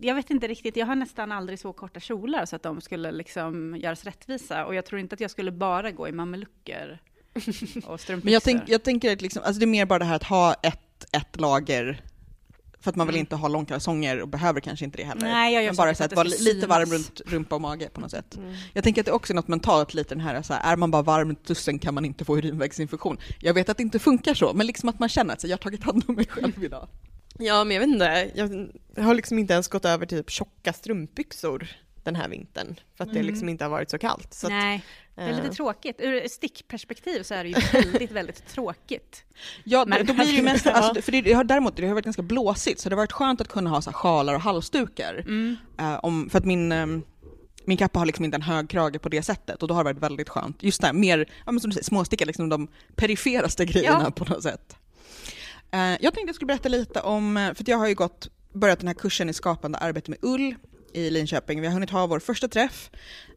jag vet inte riktigt. Jag har nästan aldrig så korta kjolar så att de skulle liksom göras rättvisa. Och jag tror inte att jag skulle bara gå i mamelucker (laughs) och strumpbyxor. Men jag, tänk, jag tänker att liksom, alltså det är mer bara det här att ha ett, ett lager, för att man vill Mm. inte ha långkalsonger och behöver kanske inte det heller. Nej, jag gör Men bara så att vara lite varm runt rumpa och mage på något sätt. Mm. Jag tänker att det också är något mentalt lite den här, så här är man bara varm runt tussen kan man inte få urinvägsinfektion. Jag vet att det inte funkar så, men liksom att man känner att så, jag har tagit hand om mig själv idag. Ja, men jag vet inte. Jag har liksom inte ens gått över till typ tjocka strumpbyxor den här vintern. För att det Mm. liksom inte har varit så kallt. Så att, Nej, det är lite eh, tråkigt. Ur stickperspektiv så är det ju väldigt, väldigt tråkigt. Ja, Men- då blir det ju mest, alltså, för det, det har, däremot det har varit ganska blåsigt, så det har varit skönt att kunna ha så här, sjalar och halsdukar. Mm. Eh, om, för att min, ehm, min kappa har liksom inte en hög krage på det sättet och då har det varit väldigt skönt. Just det här, mer, ja, men som du säger, småsticka, liksom de periferaste grejerna Ja. på något sätt. Eh, jag tänkte jag skulle berätta lite om, för att jag har ju gått, börjat den här kursen i skapande arbete med ull i Linköping. Vi har hunnit ha vår första träff.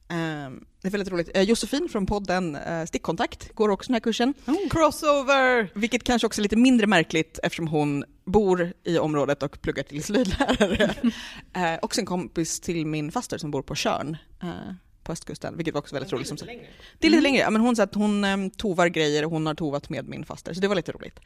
Eh, det är väldigt roligt. Eh, Josefin från podden eh, Stickkontakt går också den här kursen. Crossover! Vilket kanske också är lite mindre märkligt eftersom hon bor i området och pluggar till slöjdlärare. (laughs) eh, också en kompis till min faster som bor på Tjörn eh, på östkusten, vilket var också väldigt roligt. Som sagt. Det är lite längre, ja, men hon sa att hon eh, tovar grejer och hon har tovat med min faster, så det var lite roligt.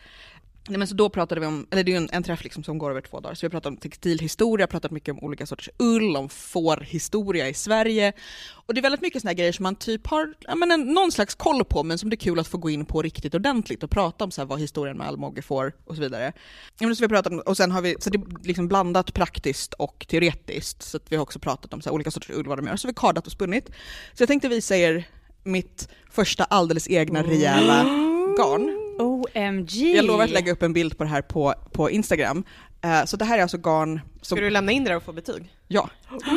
Nej, men så då pratade vi om, eller det är ju en, en träff liksom som går över två dagar, så vi pratat om textilhistoria, pratat mycket om olika sorters ull, om fårhistoria i Sverige. Och det är väldigt mycket här grejer som man typ har ja, men en, någon slags koll på, men som det är kul att få gå in på riktigt ordentligt och prata om så här, vad historien med allmoge får och så vidare. Ja, men så vi pratat om, och sen har vi, så det är liksom blandat praktiskt och teoretiskt, så vi har också pratat om så här, olika sorters ull, vad de gör, så vi har kardat och spunnit. Så jag tänkte visa er mitt första alldeles egna rejäla (gasps) garn. OMG! Jag lovar att lägga upp en bild på det här på, på Instagram. Eh, så det här är alltså garn som... Ska du lämna in det där och få betyg? Ja. (gasps)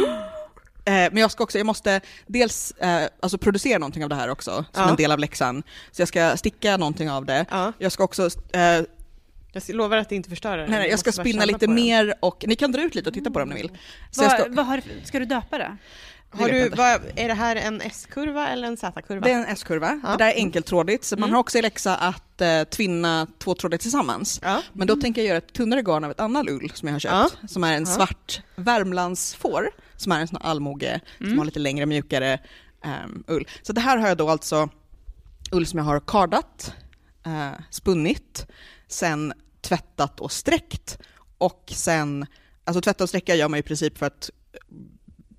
Eh, men jag ska också, jag måste dels eh, alltså producera någonting av det här också, som Ja. en del av läxan. Så jag ska sticka någonting av det. Ja. Jag ska också, eh, Jag lovar att inte förstöra det. nej, nej, jag ska spinna lite mer och ni kan dra ut lite och titta på det om ni vill. Så jag Vad, ska, vad har, ska du döpa det? Har du, vad, är det här en S-kurva eller en Z-kurva? det är en S-kurva, Ja. det där är enkeltrådigt, så man Mm. har också i läxa att eh, tvinna två trådar tillsammans. Ja. Men då tänker jag göra ett tunnare garn av ett annat ull som jag har köpt, som är en Ja. svart Värmlandsfår, som är en sån här allmoge, som Mm. har lite längre, mjukare ehm, ull. Så det här har jag då alltså ull som jag har kardat, eh, spunnit, sen tvättat och sträckt och sen, alltså tvätta och sträcka gör man i princip för att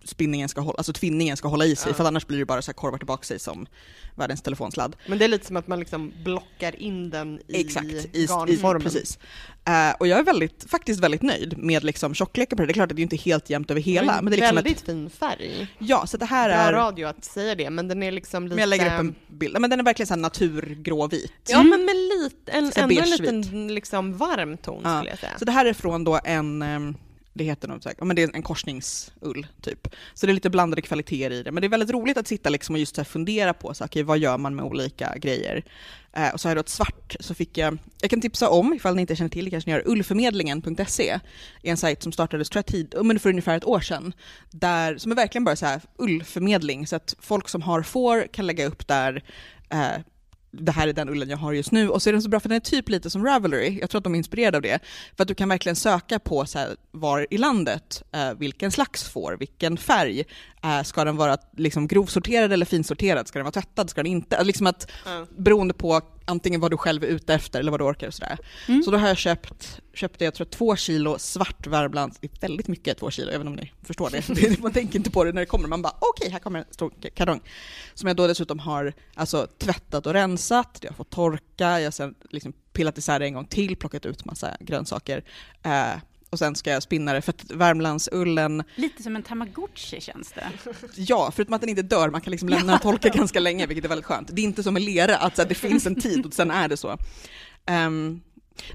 spinningen ska hålla, alltså tvinningen ska hålla i sig, Ja. för annars blir det bara så här korvar tillbaka sig som världens telefonsladd. Men det är lite som att man liksom blockar in den i Exakt, i, i, garnformen. precis. Eh, och jag är väldigt, faktiskt väldigt nöjd med liksom tjockleken på det. Det är klart att det är inte helt jämnt över hela, men det är liksom väldigt ett, fin färg. Ja, så det här Bra är... radio att säga det, men den är liksom lite... Men jag lägger upp en bild. Men den är verkligen så här naturgråvit. Ja, men med lite, en, ändå en liten liksom varm ton Ja. skulle jag säga. Så det här är från då en, ehm, det heter något så här, ja, men det är en korsningsull typ. Så det är lite blandade kvaliteter i det. Men det är väldigt roligt att sitta liksom och just så här fundera på så, här, vad gör man med olika grejer. Eh, och så har jag då ett svart, så fick jag, jag kan tipsa om, ifall ni inte känner till det kanske ni gör, ullförmedlingen.se är en sajt som startades tror jag, tid, men för ungefär ett år sedan, där, som är verkligen bara så här ullförmedling, så att folk som har får kan lägga upp där eh, det här är den ullen jag har just nu. Och så är den så bra för den är typ lite som Ravelry, jag tror att de är inspirerade av det. För att du kan verkligen söka på så här, var i landet, eh, vilken slags får, vilken färg. Eh, ska den vara liksom grovsorterad eller finsorterad? Ska den vara tvättad? Ska den inte? Liksom att, Ja. beroende på antingen vad du själv är ute efter eller vad du orkar och sådär. Mm. Så då har jag köpt, köpte jag tror två kilo svart Värmlands, det är väldigt mycket två kilo, även om ni förstår det. (laughs) Man tänker inte på det när det kommer, man bara okej, här kommer en stor kartong. Som jag då dessutom har alltså, tvättat och rensat, jag har fått torka, jag har sen liksom pillat isär det en gång till, plockat ut massa grönsaker. Eh, och sen ska jag spinna det för att Värmlandsullen, Lite som en tamagotchi känns det. ja, förutom att den inte dör, man kan liksom lämna den torka ganska länge, vilket är väldigt skönt. Det är inte som med lera, att så här, det (laughs) finns en tid och sen är det så. Um,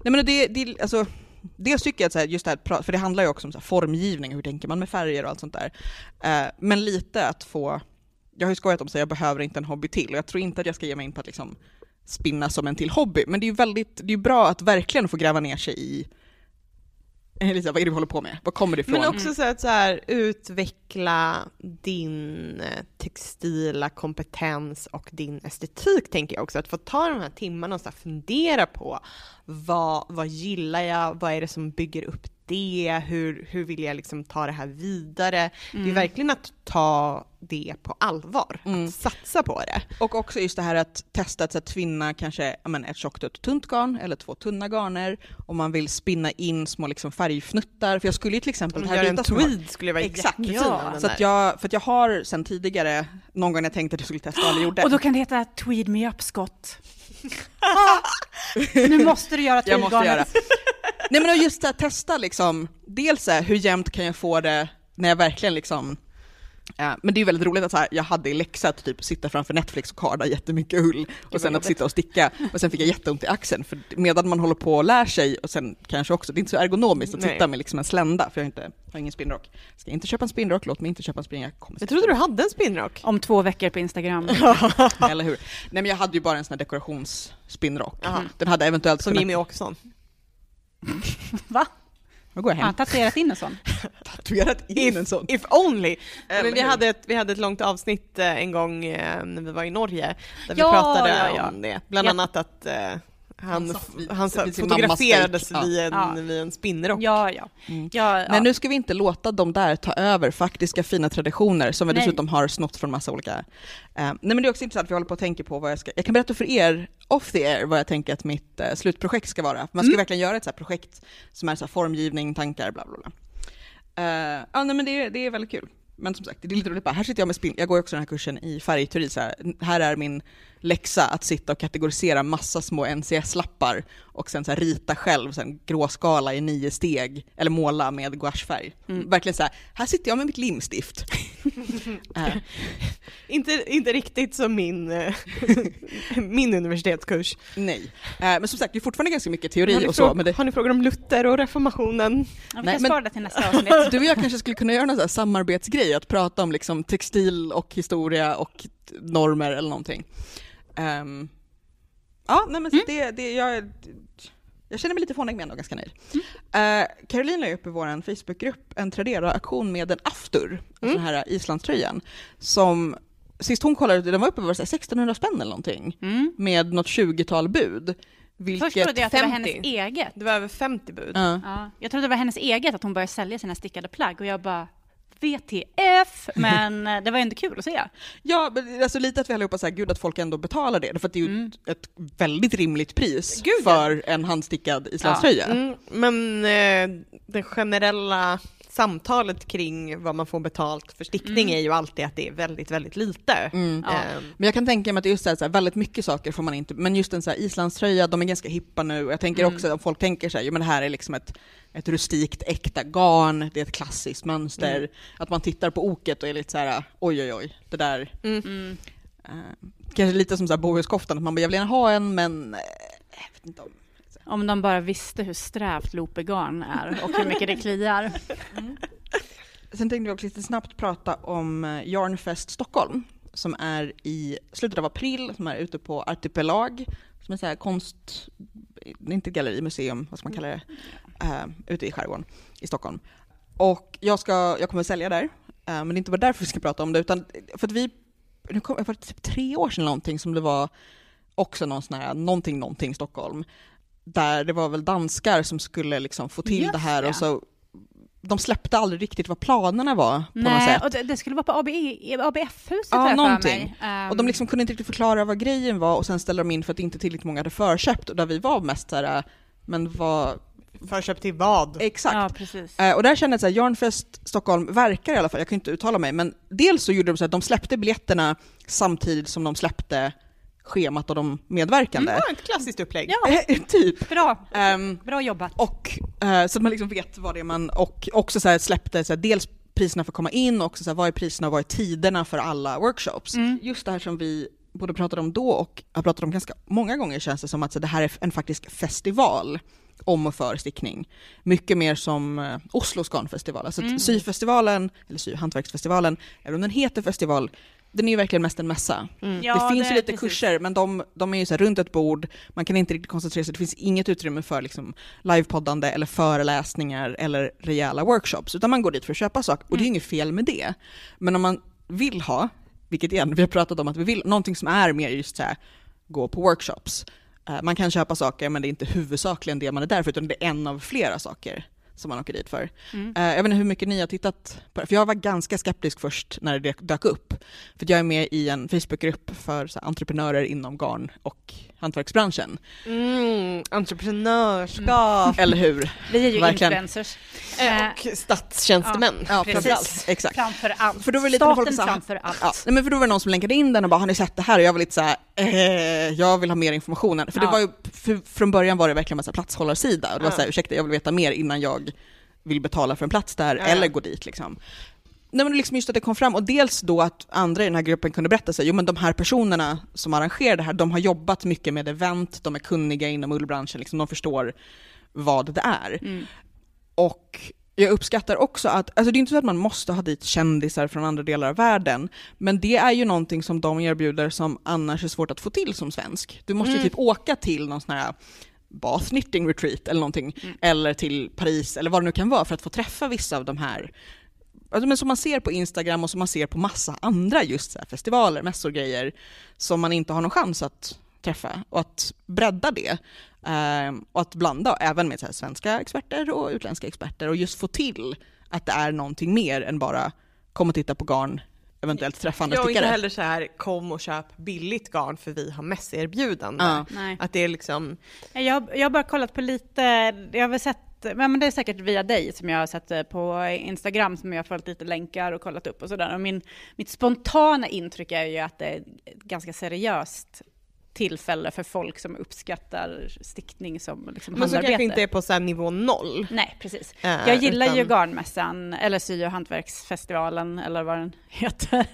nej men det, det, alltså, dels tycker jag att så här, just det här, för det handlar ju också om så här, formgivning, hur tänker man med färger och allt sånt där. Uh, men lite att få, jag har ju skojat om att jag behöver inte en hobby till och jag tror inte att jag ska ge mig in på att liksom spinna som en till hobby, men det är ju väldigt, det är bra att verkligen få gräva ner sig i (laughs) Elisa, vad är det du håller på med? Vad kommer det ifrån? Men också så att så här, utveckla din eh, textila kompetens och din estetik tänker jag också. Att få ta de här timmarna och så fundera på vad, vad gillar jag, vad är det som bygger upp det, hur, hur vill jag liksom ta det här vidare? Mm. Det är mm. verkligen att ta det på allvar, mm. att satsa på det. Och också just det här att testa att tvinna kanske men, ett tjockt och ett tunt garn eller två tunna garner om man vill spinna in små liksom, färgfnuttar. För jag skulle ju till exempel... Om här en tweed skulle vara Exakt, ja. så att jag, för att jag har sen tidigare, någon gång jag tänkte att jag skulle testa och aldrig gjorde. Och då kan det heta Tweed me up Scott. (laughs) nu måste du göra tweedgarnet. Jag. Nej men just att testa liksom, dels hur jämnt kan jag få det när jag verkligen liksom Ja, men det är väldigt roligt att så här, jag hade i läxa att typ sitta framför Netflix och karda jättemycket ull och sen att sitta och sticka och sen fick jag jätteont i axeln för medan man håller på och lär sig och sen kanske också, det är inte så ergonomiskt att Nej. sitta med liksom en slända för jag har, inte, har ingen spinnrock. Ska inte köpa en spinnrock, låt mig inte köpa en spinnrock. Jag, jag trodde du hade en spinnrock. Om två veckor på Instagram. (laughs) Eller hur. Nej men jag hade ju bara en sån här dekorationsspinnrock. Den hade eventuellt Som kunnat... Jimmy Åkesson. Va? Då går jag hem. Har tatuerat in en sån? (laughs) tatuerat in en sån? If only! Men vi, hade ett, vi hade ett långt avsnitt eh, en gång eh, när vi var i Norge, där ja, vi pratade ja, ja. om det. Bland annat att eh, han, han, han fotograferades vid, en, ja. vid en spinnrock. Ja, ja. Mm. ja, Men nu ska vi inte låta dem där ta över faktiska fina traditioner som vi Nej. dessutom har snott från massa olika... Uh, nej men det är också intressant, vi håller på att tänka på vad jag ska... Jag kan berätta för er off the air vad jag tänker att mitt uh, slutprojekt ska vara. Man ska mm. verkligen göra ett så projekt som är så formgivning, tankar, bla bla bla. Uh, ja, nej men det, det är väldigt kul. Men som sagt, det är lite roligt bara, här sitter jag med spinn, jag går också den här kursen i färgteori, så här, här är min läxa att sitta och kategorisera massa små NCS-lappar och sen så här, rita själv sen gråskala i nio steg, eller måla med gouachefärg. Mm. Verkligen så här, här sitter jag med mitt limstift. äh. (laughs) inte, inte riktigt som min, eh, (laughs) min universitetskurs. Nej, äh, men som sagt det är fortfarande ganska mycket teori och så. Men det... Har ni frågor om Luther och reformationen? Ja, Nej, men till nästa avsnitt. (laughs) Du och jag kanske skulle kunna göra någon samarbetsgrej, att prata om liksom textil och historia och normer eller någonting. Um, ja, nej men mm. det, det, jag, jag känner mig lite fånig men ändå ganska nöjd. Mm. Uh, Caroline la upp i vår Facebookgrupp en Tradera-aktion med en aftur, mm. den här islandströjan, som sist hon kollade, den var uppe på 1600 spänn eller någonting, mm. med något 20-tal bud. Vilket Först trodde jag att 50. det var hennes eget. Det var över 50 bud. Uh. Ja, jag trodde det var hennes eget, att hon började sälja sina stickade plagg och jag bara VTF, (laughs) men eh, det var ändå kul att se. Ja, alltså lite att vi allihopa säger gud att folk ändå betalar det, för att det är ju mm. ett väldigt rimligt pris gud, för en handstickad islandströja. Ja. Mm, men eh, den generella samtalet kring vad man får betalt för stickning mm. är ju alltid att det är väldigt, väldigt lite. Mm. Ja. Um. Men jag kan tänka mig att just så här, väldigt mycket saker får man inte, men just en så här islandströja, de är ganska hippa nu jag tänker mm. också om folk tänker sig, men det här är liksom ett ett rustikt äkta garn, det är ett klassiskt mönster. Mm. Att man tittar på oket och är lite så här: oj oj oj, det där. Mm. Uh, kanske lite som så här bohuskoftan, att man bara, jag vill gärna ha en men uh, jag vet inte om om de bara visste hur strävt lopegarn är och hur mycket det kliar. (laughs) Mm. Sen tänkte vi också lite snabbt prata om eh, Yarnfest Stockholm som är i slutet av april, som är ute på Artipelag, som är så här konst, inte gallerimuseum, vad ska man kalla det, uh, ute i skärgården i Stockholm. Och jag, ska, jag kommer sälja där, uh, men det är inte bara därför vi ska prata om det, utan för att vi, nu kom, det var typ tre år sedan någonting som det var också någon sån här, någonting, någonting Stockholm, där det var väl danskar som skulle liksom få till Just det här och så de släppte aldrig riktigt vad planerna var på Nej, något sätt. och det, det skulle vara på ABF-huset Ja, någonting. Um... Och de liksom kunde inte riktigt förklara vad grejen var och sen ställde de in för att inte tillräckligt många hade förköpt och där vi var mest såhär, men vad... Förköp till vad? Exakt. Ja, precis. Uh, och där kände jag såhär, Yarnfest Stockholm verkar i alla fall, jag kan inte uttala mig, men dels så gjorde de så att de släppte biljetterna samtidigt som de släppte schemat och de medverkande. Mm, ett klassiskt upplägg. Ja. (laughs) typ. Bra, Um, bra jobbat. och eh, så att man liksom vet vad det är man, och också så här släppte så här, dels priserna för att komma in och också så här, vad är priserna och vad är tiderna för alla workshops. Mm. Just det här som vi både pratade om då och har pratat om ganska många gånger känns det som att så det här är en faktisk festival om och för stickning. Mycket mer som eh, Oslo Skanfestival. Alltså Mm. syfestivalen, eller syhantverksfestivalen, även om den heter festival, den är ju verkligen mest en mässa. Mm. Ja, det finns ju är lite precis. kurser, men de, de är ju så här runt ett bord, man kan inte riktigt koncentrera sig, det finns inget utrymme för liksom livepoddande eller föreläsningar eller rejäla workshops, utan man går dit för att köpa saker, och det är ju inget fel med det. Men om man vill ha, vilket igen, vi har pratat om att vi vill, någonting som är mer just så här, gå på workshops. Eh, Man kan köpa saker, men det är inte huvudsakligen det man är där för, utan det är en av flera saker som man åker dit för. Mm. Eh, Jag vet inte hur mycket ni har tittat på det, för jag var ganska skeptisk först när det dök upp. För jag är med i en Facebookgrupp för så här, entreprenörer inom garn och hantverksbranschen. Mm, entreprenörskap. Eller hur? Vi är ju Verkligen. influencers. Eh, Och statstjänstemän. Ja, Precis. framförallt. Exakt. Framför allt. För då var det lite Staten folk sa- framför allt. Ja, nej, men för då var det någon som länkade in den och bara “har ni sett det här?” och jag var lite såhär eh, “jag vill ha mer information”. För det Ja. var ju, för, från början var det verkligen en platshållarsida och det var Ja. såhär “ursäkta, jag vill veta mer innan jag vill betala för en plats där Ja. eller gå dit” liksom. Nej men liksom just att det kom fram, och dels då att andra i den här gruppen kunde berätta sig, jo men de här personerna som arrangerar det här, de har jobbat mycket med event, de är kunniga inom ullbranschen, liksom, de förstår vad det är. Mm. Och jag uppskattar också att, alltså det är inte så att man måste ha dit kändisar från andra delar av världen, men det är ju någonting som de erbjuder som annars är svårt att få till som svensk. Du måste ju Mm. typ åka till någon sån här bath knitting retreat eller någonting, Mm. eller till Paris eller vad det nu kan vara för att få träffa vissa av de här Alltså, men som man ser på Instagram och som man ser på massa andra just så festivaler, mässor, grejer som man inte har någon chans att träffa och att bredda det ehm, och att blanda även med så svenska experter och utländska experter och just få till att det är någonting mer än bara kom och titta på garn, eventuellt träffa andra Jag är inte heller så här kom och köp billigt garn för vi har mässerbjudande. Ja. Nej. Att det är liksom, Jag, jag har bara kollat på lite, jag har väl sett, men det är säkert via dig som jag har sett eh, på Instagram som jag har följt lite länkar och kollat upp och sådär. Och min, mitt spontana intryck är ju att det är ett ganska seriöst tillfälle för folk som uppskattar stickning som liksom men så handarbete. kanske inte är på så nivå noll. Nej, precis. Eh, Jag gillar ju utan- garnmässan, eller sy och hantverksfestivalen, eller vad den (laughs) heter.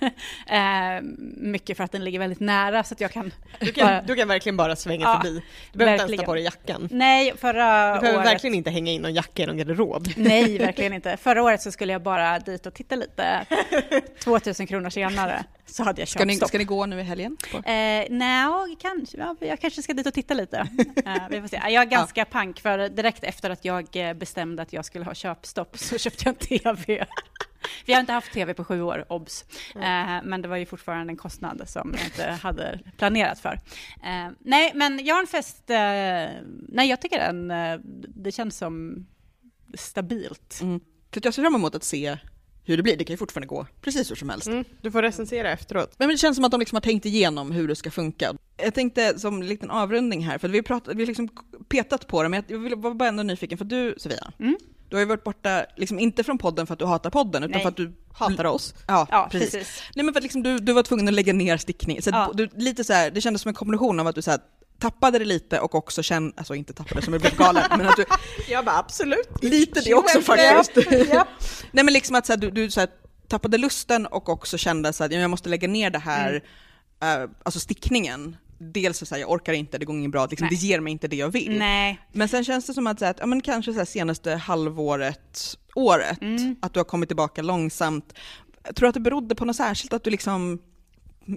eh, mycket för att den ligger väldigt nära, så att jag kan... Du bara- kan, du kan verkligen bara svänga Ja, förbi. Du behöver inte ens verkligen. ta på dig jackan. Nej, förra Du behöver året... verkligen inte hänga in någon jacka i någon garderob. Nej, (laughs) verkligen inte. Förra året så skulle jag bara dit och titta lite. (laughs) 2000 kronor senare så hade jag Ska ni, köpstopp. ska ni gå nu i helgen? På? Eh, Nej, kanske. Ja, jag kanske ska dit och titta lite. (laughs) Eh, vi får se. Jag är ganska pank, för direkt efter att jag eh, bestämde att jag skulle ha köpstopp så (laughs) köpte jag en TV. (laughs) Vi har inte haft TV på sju år, obs. Eh, men det var ju fortfarande en kostnad som jag inte hade planerat för. Eh, nej, men Jarnfest, eh, nej jag tycker den, det känns som stabilt. Mm. Jag ser fram emot att se hur det blir, det kan ju fortfarande gå precis hur som helst. Mm, du får recensera efteråt. Men det känns som att de liksom har tänkt igenom hur det ska funka. Jag tänkte som en liten avrundning här, för vi har, pratat, vi har liksom petat på det, men jag vill- var bara ändå nyfiken, för du Sofia, Mm. du har ju varit borta, liksom inte från podden för att du hatar podden, utan Nej. för att du Hatar oss. Ja, Ja, precis. precis. Nej men för att liksom du, du var tvungen att lägga ner stickning, så Ja. du, lite så här, det kändes som en kombination av att du så här, tappade det lite och också kände, alltså inte tappade som jag blev galen, men att du, (laughs) Jag bara absolut. lite det också faktiskt. (laughs) Nej men liksom att så här, du, du så här, tappade lusten och också kände så att jag måste lägga ner det här, Mm. eh, alltså stickningen. Dels så här, jag orkar inte, det går inget bra, liksom, det ger mig inte det jag vill. Nej, Men sen känns det som att, så här, att ja, men kanske så senaste halvåret, året, Mm. att du har kommit tillbaka långsamt. Jag tror att det berodde på något särskilt, att du liksom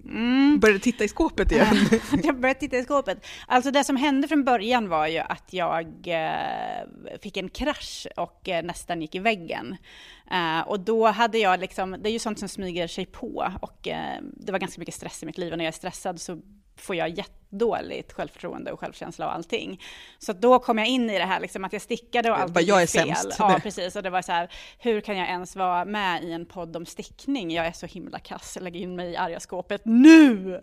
mm. började titta i skåpet igen. (laughs) Jag började titta i skåpet. Alltså det som hände från början var ju att jag eh, fick en krasch och eh, nästan gick i väggen. Eh, och då hade jag liksom, det är ju sånt som smyger sig på och det var ganska mycket stress i mitt liv och när jag är stressad så får jag jättedåligt självförtroende och självkänsla och allting. Så då kom jag in i det här liksom att jag stickade och bara, jag är fel. sämst. Ja, precis. Och det var så här, hur kan jag ens vara med i en podd om stickning? Jag är så himla kass, lägg in mig i arga skåpet nu!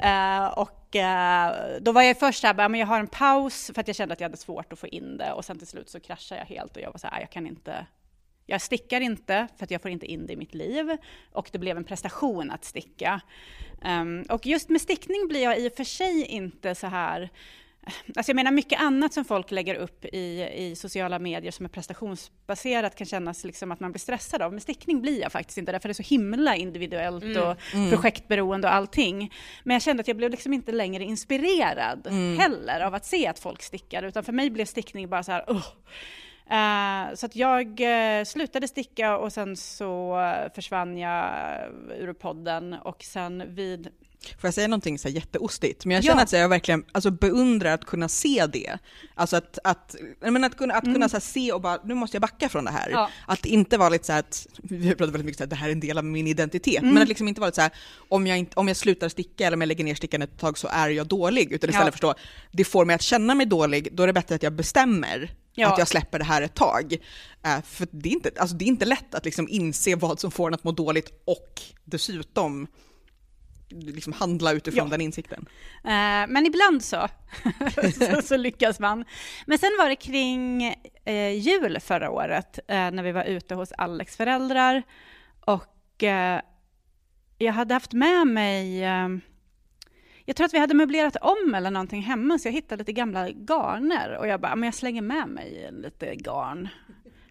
Eh, och eh, då var jag först så här, bara, men jag har en paus för att jag kände att jag hade svårt att få in det och sen till slut så kraschade jag helt och jag var så här, jag kan inte Jag stickar inte för att jag får inte in det i mitt liv och det blev en prestation att sticka. Um, och just med stickning blir jag i och för sig inte så här Alltså jag menar mycket annat som folk lägger upp i, i sociala medier som är prestationsbaserat kan kännas liksom att man blir stressad av. Men stickning blir jag faktiskt inte, därför det är så himla individuellt mm. och mm. projektberoende och allting. Men jag kände att jag blev liksom inte längre inspirerad mm. heller av att se att folk stickar, utan för mig blev stickning bara så här, uh. Uh, så att jag uh, slutade sticka och sen så eh, försvann jag ur podden och sen vid Får jag säga någonting så här jätteostigt? Men jag känner ja. att jag verkligen alltså, beundrar att kunna se det. Alltså att, att, men att kunna, att kunna mm. så se och bara, nu måste jag backa från det här. Ja. Att inte vara lite så här att, vi har pratat väldigt mycket om att det här är en del av min identitet, mm. men att liksom inte vara lite så här, om jag, inte, om jag slutar sticka eller om jag lägger ner stickan ett tag så är jag dålig. Utan istället ja. förstå, det får mig att känna mig dålig, då är det bättre att jag bestämmer Ja. att jag släpper det här ett tag. Uh, för det är, inte, alltså det är inte lätt att liksom inse vad som får en att må dåligt och dessutom liksom handla utifrån ja. den insikten. Uh, men ibland så, så, (laughs) så, lyckas man. Men sen var det kring uh, jul förra året, uh, när vi var ute hos Alex föräldrar. Och jag hade haft med mig jag tror att vi hade möblerat om eller någonting hemma, så jag hittade lite gamla garner och jag bara, men jag slänger med mig lite garn.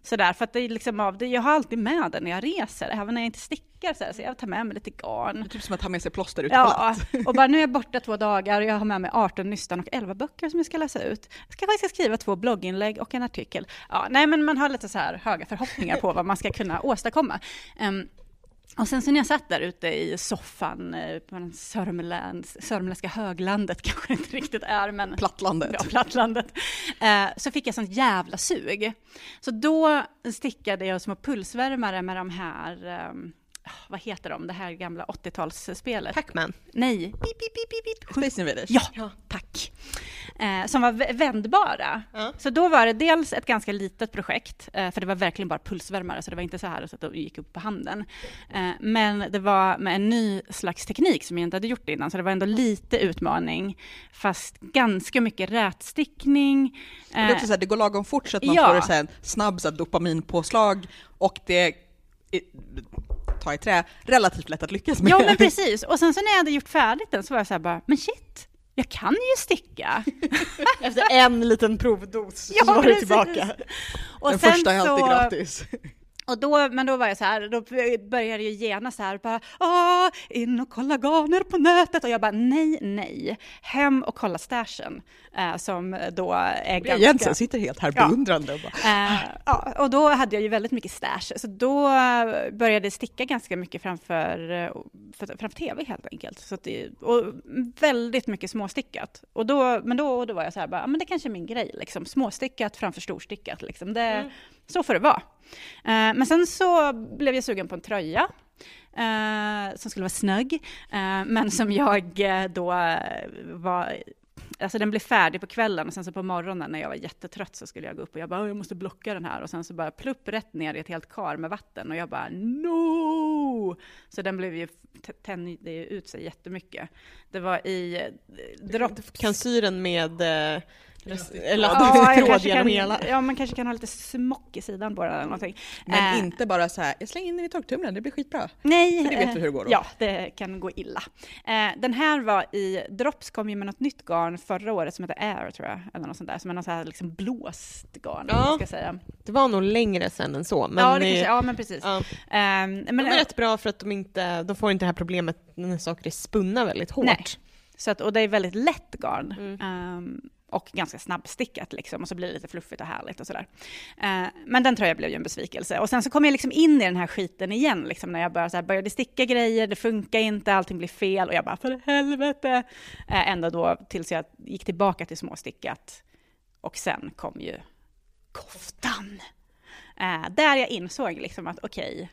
Sådär, för att det är liksom av det, jag har alltid med det när jag reser, även när jag inte stickar så, här, så jag tar med mig lite garn. Det är typ som att ha med sig plåster ut Ja, och bara nu är jag borta två dagar och jag har med mig 18 nystan och 11 böcker som jag ska läsa ut. Jag ska faktiskt skriva två blogginlägg och en artikel. Ja, nej men man har lite så här höga förhoppningar på vad man ska kunna åstadkomma. Um, och sen så när jag satt där ute i soffan eh, på den sörmländska höglandet, (laughs) kanske inte riktigt är, men... Plattlandet. Ja, plattlandet. Eh, så fick jag sånt jävla sug. Så då stickade jag små pulsvärmare med de här ehm, vad heter de, det här gamla 80-talsspelet? Pac-Man? Nej. Beep, beep, beep. Space Invaders? Ja, ja. tack. Eh, som var vändbara. Ja. Så då var det dels ett ganska litet projekt, eh, för det var verkligen bara pulsvärmare, så det var inte så här så att de gick upp på handen. Eh, men det var med en ny slags teknik som jag inte hade gjort innan, så det var ändå lite utmaning, fast ganska mycket rätstickning. det, är också så här, det går lagom fort så att man ja. får en snabb så här, dopaminpåslag och det ta i trä, relativt lätt att lyckas med. Ja, men precis. Och sen så när jag hade gjort färdigt den så var jag så här bara, men shit, jag kan ju sticka. (laughs) Efter en liten provdos ja, så var du tillbaka. Och den första är alltid så, gratis. Och då, men då var jag så här, då började jag genast så här, bara, Åh, in och kolla garner på nätet. Och jag bara, nej, nej, hem och kolla stashen. Eh, som då är ganska... Jensen sitter helt här beundrande. Och, bara, eh, ja, och då hade jag ju väldigt mycket stash, så då började jag sticka ganska mycket framför, eh, för, framför tv helt enkelt. Så det, och väldigt mycket småstickat. Och då, men då, då var jag så här, bara, men det kanske är min grej, liksom. småstickat framför storstickat. Liksom. Det, mm. Så får det vara. Eh, men sen så blev jag sugen på en tröja. Uh, som skulle vara snygg, uh, men som jag då var Alltså den blev färdig på kvällen och sen så på morgonen när jag var jättetrött så skulle jag gå upp och jag bara, jag måste blocka den här och sen så bara plupp rätt ner i ett helt kar med vatten och jag bara, no! Så den blev ju, tände ut sig jättemycket. Det var i dropp... Kan syren med eller ja, (laughs) tråd genom kan, hela. Ja, man kanske kan ha lite smock i sidan på den eller någonting. Men äh, inte bara så här, jag slänger in den i torktumlaren, det blir skitbra. Nej. För det vet du hur det går då. Ja, det kan gå illa. Eh, den här var i, Drops kom ju med något nytt garn förra året som heter Air tror jag, eller något sånt där, som är något så här liksom blåst garn, ja. ska säga. Det var nog längre sen än så. Men ja, det kanske, ja, men precis. Ja. Um, men, de är rätt bra för att de inte, de får inte det här problemet när saker är spunna väldigt hårt. Nej. Så att, och det är väldigt lätt garn. Mm. Um, och ganska snabbstickat liksom, och så blir det lite fluffigt och härligt och sådär. Eh, men den tröjan blev ju en besvikelse. Och sen så kom jag liksom in i den här skiten igen, liksom, när jag började, så här, började sticka grejer, det funkar inte, allting blir fel, och jag bara, för helvete! Eh, ända då tills jag gick tillbaka till småstickat. Och sen kom ju koftan. Eh, där jag insåg liksom att okej, okay,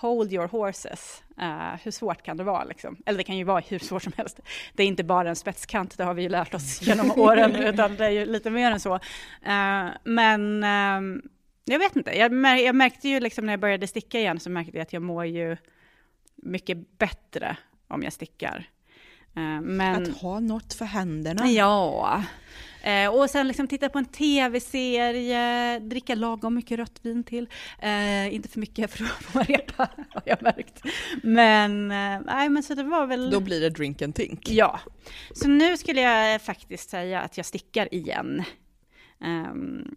hold your horses. Uh, hur svårt kan det vara? Liksom? Eller det kan ju vara hur svårt som helst. Det är inte bara en spetskant, det har vi ju lärt oss (laughs) genom åren, utan det är ju lite mer än så. Uh, men uh, jag vet inte, jag, mär, jag, märkte ju liksom när jag började sticka igen, så märkte jag att jag mår ju mycket bättre om jag stickar. Eh, men... Att ha något för händerna. Ja. Eh, och sen liksom titta på en tv-serie, dricka lagom mycket rött vin till. Eh, inte för mycket för att få repa, (laughs) har jag märkt. Men, eh, nej men så det var väl... Då blir det drink and think. Ja. Så nu skulle jag faktiskt säga att jag stickar igen. Um,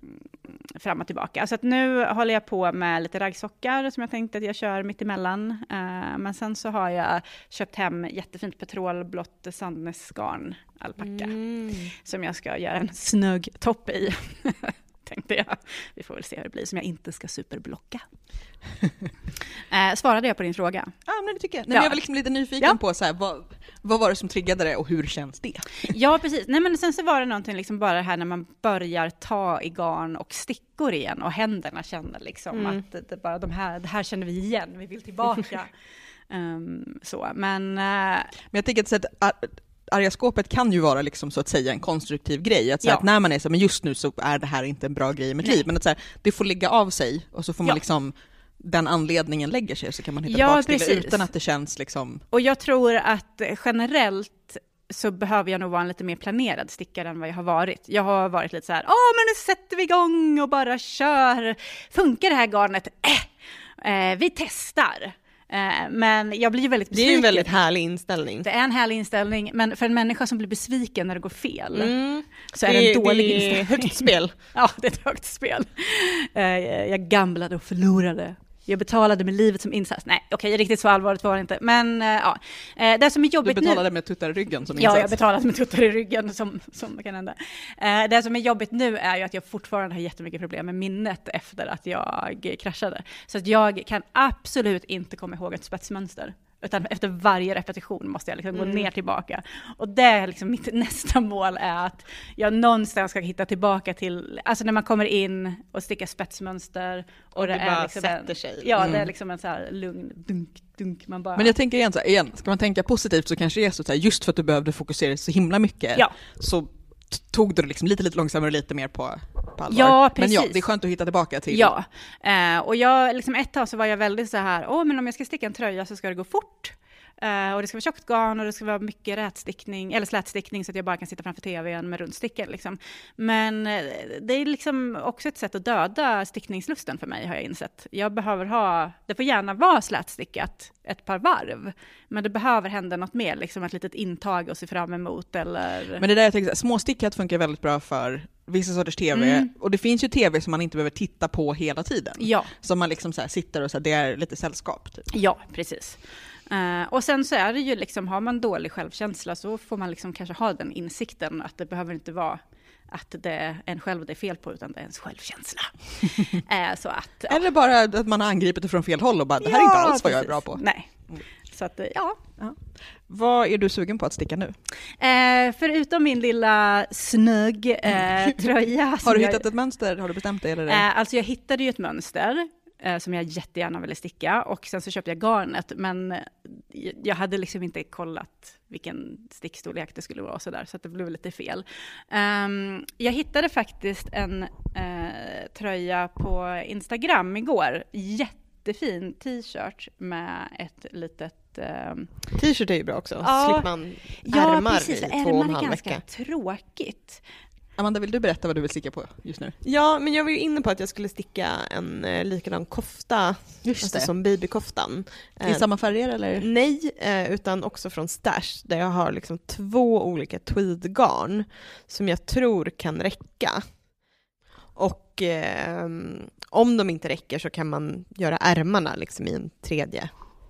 fram och tillbaka. Så att nu håller jag på med lite raggsockar som jag tänkte att jag kör mitt emellan. Uh, men sen så har jag köpt hem jättefint petrolblått Sandnes-garn, alpacka, mm. som jag ska göra en snögg topp i. (laughs) tänkte jag. Vi får väl se hur det blir, som jag inte ska superblocka. (laughs) eh, svarade jag på din fråga? Ja, men det tycker jag. Nej, ja. Jag var liksom lite nyfiken ja. på så här, vad, vad var det som triggade det och hur känns det? (laughs) ja, precis. Nej, men sen så var det någonting liksom bara här när man börjar ta i garn och stickor igen och händerna känner liksom mm. att det, bara de här, det här känner vi igen, vi vill tillbaka. um, (laughs) så, men... Uh, men jag tänker att, att arga skåpet kan ju vara liksom så att säga en konstruktiv grej. Att, så ja. att när man är så men just nu så är det här inte en bra grej i mitt liv, men att så här, det får ligga av sig och så får man ja. liksom den anledningen lägger sig så kan man hitta ja, tillbaka till det utan att det känns liksom... Och jag tror att generellt så behöver jag nog vara en lite mer planerad stickare än vad jag har varit. Jag har varit lite så här, åh men nu sätter vi igång och bara kör. Funkar det här garnet? Äh, eh, vi testar. Eh, men jag blir väldigt besviken. Det är en väldigt härlig inställning. Det är en härlig inställning, men för en människa som blir besviken när det går fel, mm. så är det, det en dålig det är inställning. högt spel. (laughs) ja, det är ett högt spel. Eh, jag gamblade och förlorade jag betalade med livet som insats. Nej, okej, okay, riktigt så allvarligt var det inte. Men uh, ja, uh, det som är jobbigt nu... Du betalade nu... med tuttar i ryggen som insats? Ja, jag betalade med tuttar i ryggen som, som kan hända. Uh, det som är jobbigt nu är ju att jag fortfarande har jättemycket problem med minnet efter att jag kraschade. Så att jag kan absolut inte komma ihåg ett spetsmönster. Utan efter varje repetition måste jag liksom mm. gå ner tillbaka. Och det är liksom mitt (laughs) nästa mål är att jag någonstans ska hitta tillbaka till, alltså när man kommer in och stickar spetsmönster. Och, och det, det är liksom sätter en, sig. Ja, mm. det är liksom en så här lugn dunk, dunk. Man bara... Men jag tänker igen, så här, igen, ska man tänka positivt så kanske det är så, så här, just för att du behövde fokusera så himla mycket, ja. så tog du det liksom lite, lite långsammare, lite mer på, på allvar. Ja, precis. Men ja, det är skönt att hitta tillbaka till. Ja, eh, och jag, liksom ett tag så var jag väldigt så här, åh, men om jag ska sticka en tröja så ska det gå fort. Uh, och det ska vara tjockt garn och det ska vara mycket rätstickning, eller slätstickning så att jag bara kan sitta framför tvn med rundstickor. Liksom. Men uh, det är liksom också ett sätt att döda stickningslusten för mig har jag insett. Jag behöver ha, det får gärna vara slätstickat ett par varv, men det behöver hända något mer, liksom ett litet intag att se fram emot eller... Men det där jag tänker, småstickat funkar väldigt bra för vissa sorters tv, mm. och det finns ju tv som man inte behöver titta på hela tiden. Ja. Som man liksom så sitter och så här, det är lite sällskap. Typ. Ja, precis. Uh, och sen så är det ju liksom, har man dålig självkänsla så får man liksom kanske ha den insikten att det behöver inte vara att det är en själv det är fel på, utan det är ens självkänsla. uh, (laughs) så att, ja. Eller bara att man har angripit det från fel håll och bara, det här är inte alls vad jag är bra på. Nej. Så att, ja. ja. Vad är du sugen på att sticka nu? Eh, förutom min lilla snögg eh, (laughs) tröja. har du hittat jag, ett mönster? Har du bestämt dig? Eller? Eh, alltså jag hittade ju ett mönster eh, som jag jättegärna ville sticka och sen så köpte jag garnet men jag hade liksom inte kollat vilken stickstorlek det skulle vara sådär så att det blev lite fel. Um, jag hittade faktiskt en uh, tröja på Instagram igår, jättefin t-shirt med ett litet um... T-shirt är ju bra också, ja, slipper man ärmar ja, precis, i två och en halv vecka. tråkigt. Amanda, vill du berätta vad du vill sticka på just nu? Ja, men jag var ju inne på att jag skulle sticka en eh, likadan kofta, alltså som babykoftan. I eh, samma färger eller? Nej, eh, utan också från Stash där jag har liksom två olika tweedgarn som jag tror kan räcka. Och eh, om de inte räcker så kan man göra ärmarna liksom i en tredje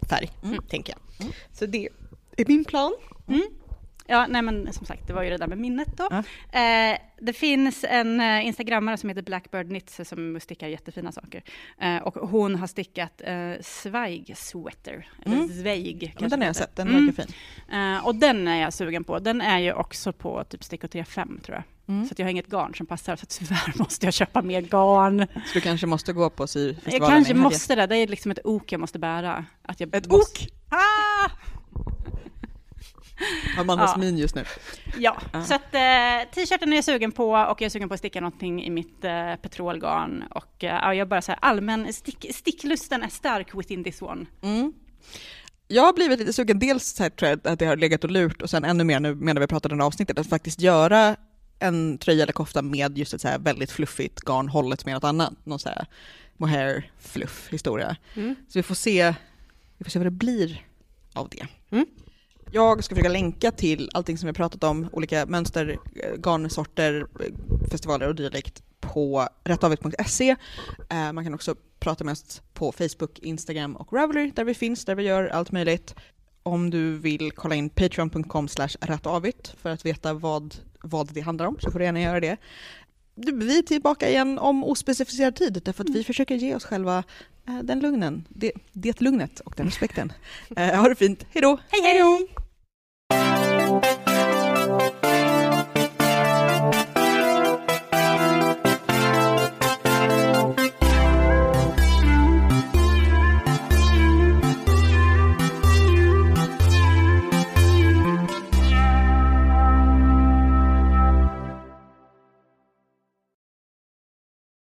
färg, mm. tänker jag. Mm. Så det är min plan. Mm. Ja, nej men som sagt, det var ju det där med minnet då. Ja. Eh, det finns en eh, instagrammare som heter Blackbird Knits som stickar jättefina saker. Eh, och hon har stickat eh, Zweig Sweater, mm. eller Zweig. Ja, den har jag sett, den mm. verkar fin. Eh, och den är jag sugen på. Den är ju också på typ stickor 3-5 tror jag. Mm. Så jag har inget garn som passar, så tyvärr (laughs) måste jag köpa mer garn. Så du kanske måste gå på syfestivalen? Jag kanske måste det, det är liksom ett ok jag måste bära. Att jag ett måste... ok? Ah! Amandas ja. min just nu. Ja, uh. så att eh, t-shirten är jag sugen på och jag är sugen på att sticka någonting i mitt eh, petrolgarn och eh, jag bara så här allmän stick, sticklusten är stark within this one. Mm. Jag har blivit lite sugen, dels här, tror jag att det har legat och lurt och sen ännu mer nu medan vi pratade om avsnittet, att faktiskt göra en tröja eller kofta med just ett så här väldigt fluffigt garn hållet med något annat. Någon så här mohair fluff historia. Mm. Så vi får se, vi får se vad det blir av det. Mm. Jag ska försöka länka till allting som vi pratat om, olika mönster, eh, garnsorter, festivaler och dylikt på rättavigt.se. Eh, man kan också prata med oss på Facebook, Instagram och Ravelry där vi finns, där vi gör allt möjligt. Om du vill kolla in patreon.com rättavigt för att veta vad, vad det handlar om så får du gärna göra det. Vi är tillbaka igen om ospecificerad tid därför att vi försöker ge oss själva eh, Eh, den lugnen, det, det lugnet och den respekten. Eh, ha det fint. Hej då! Hej, hej!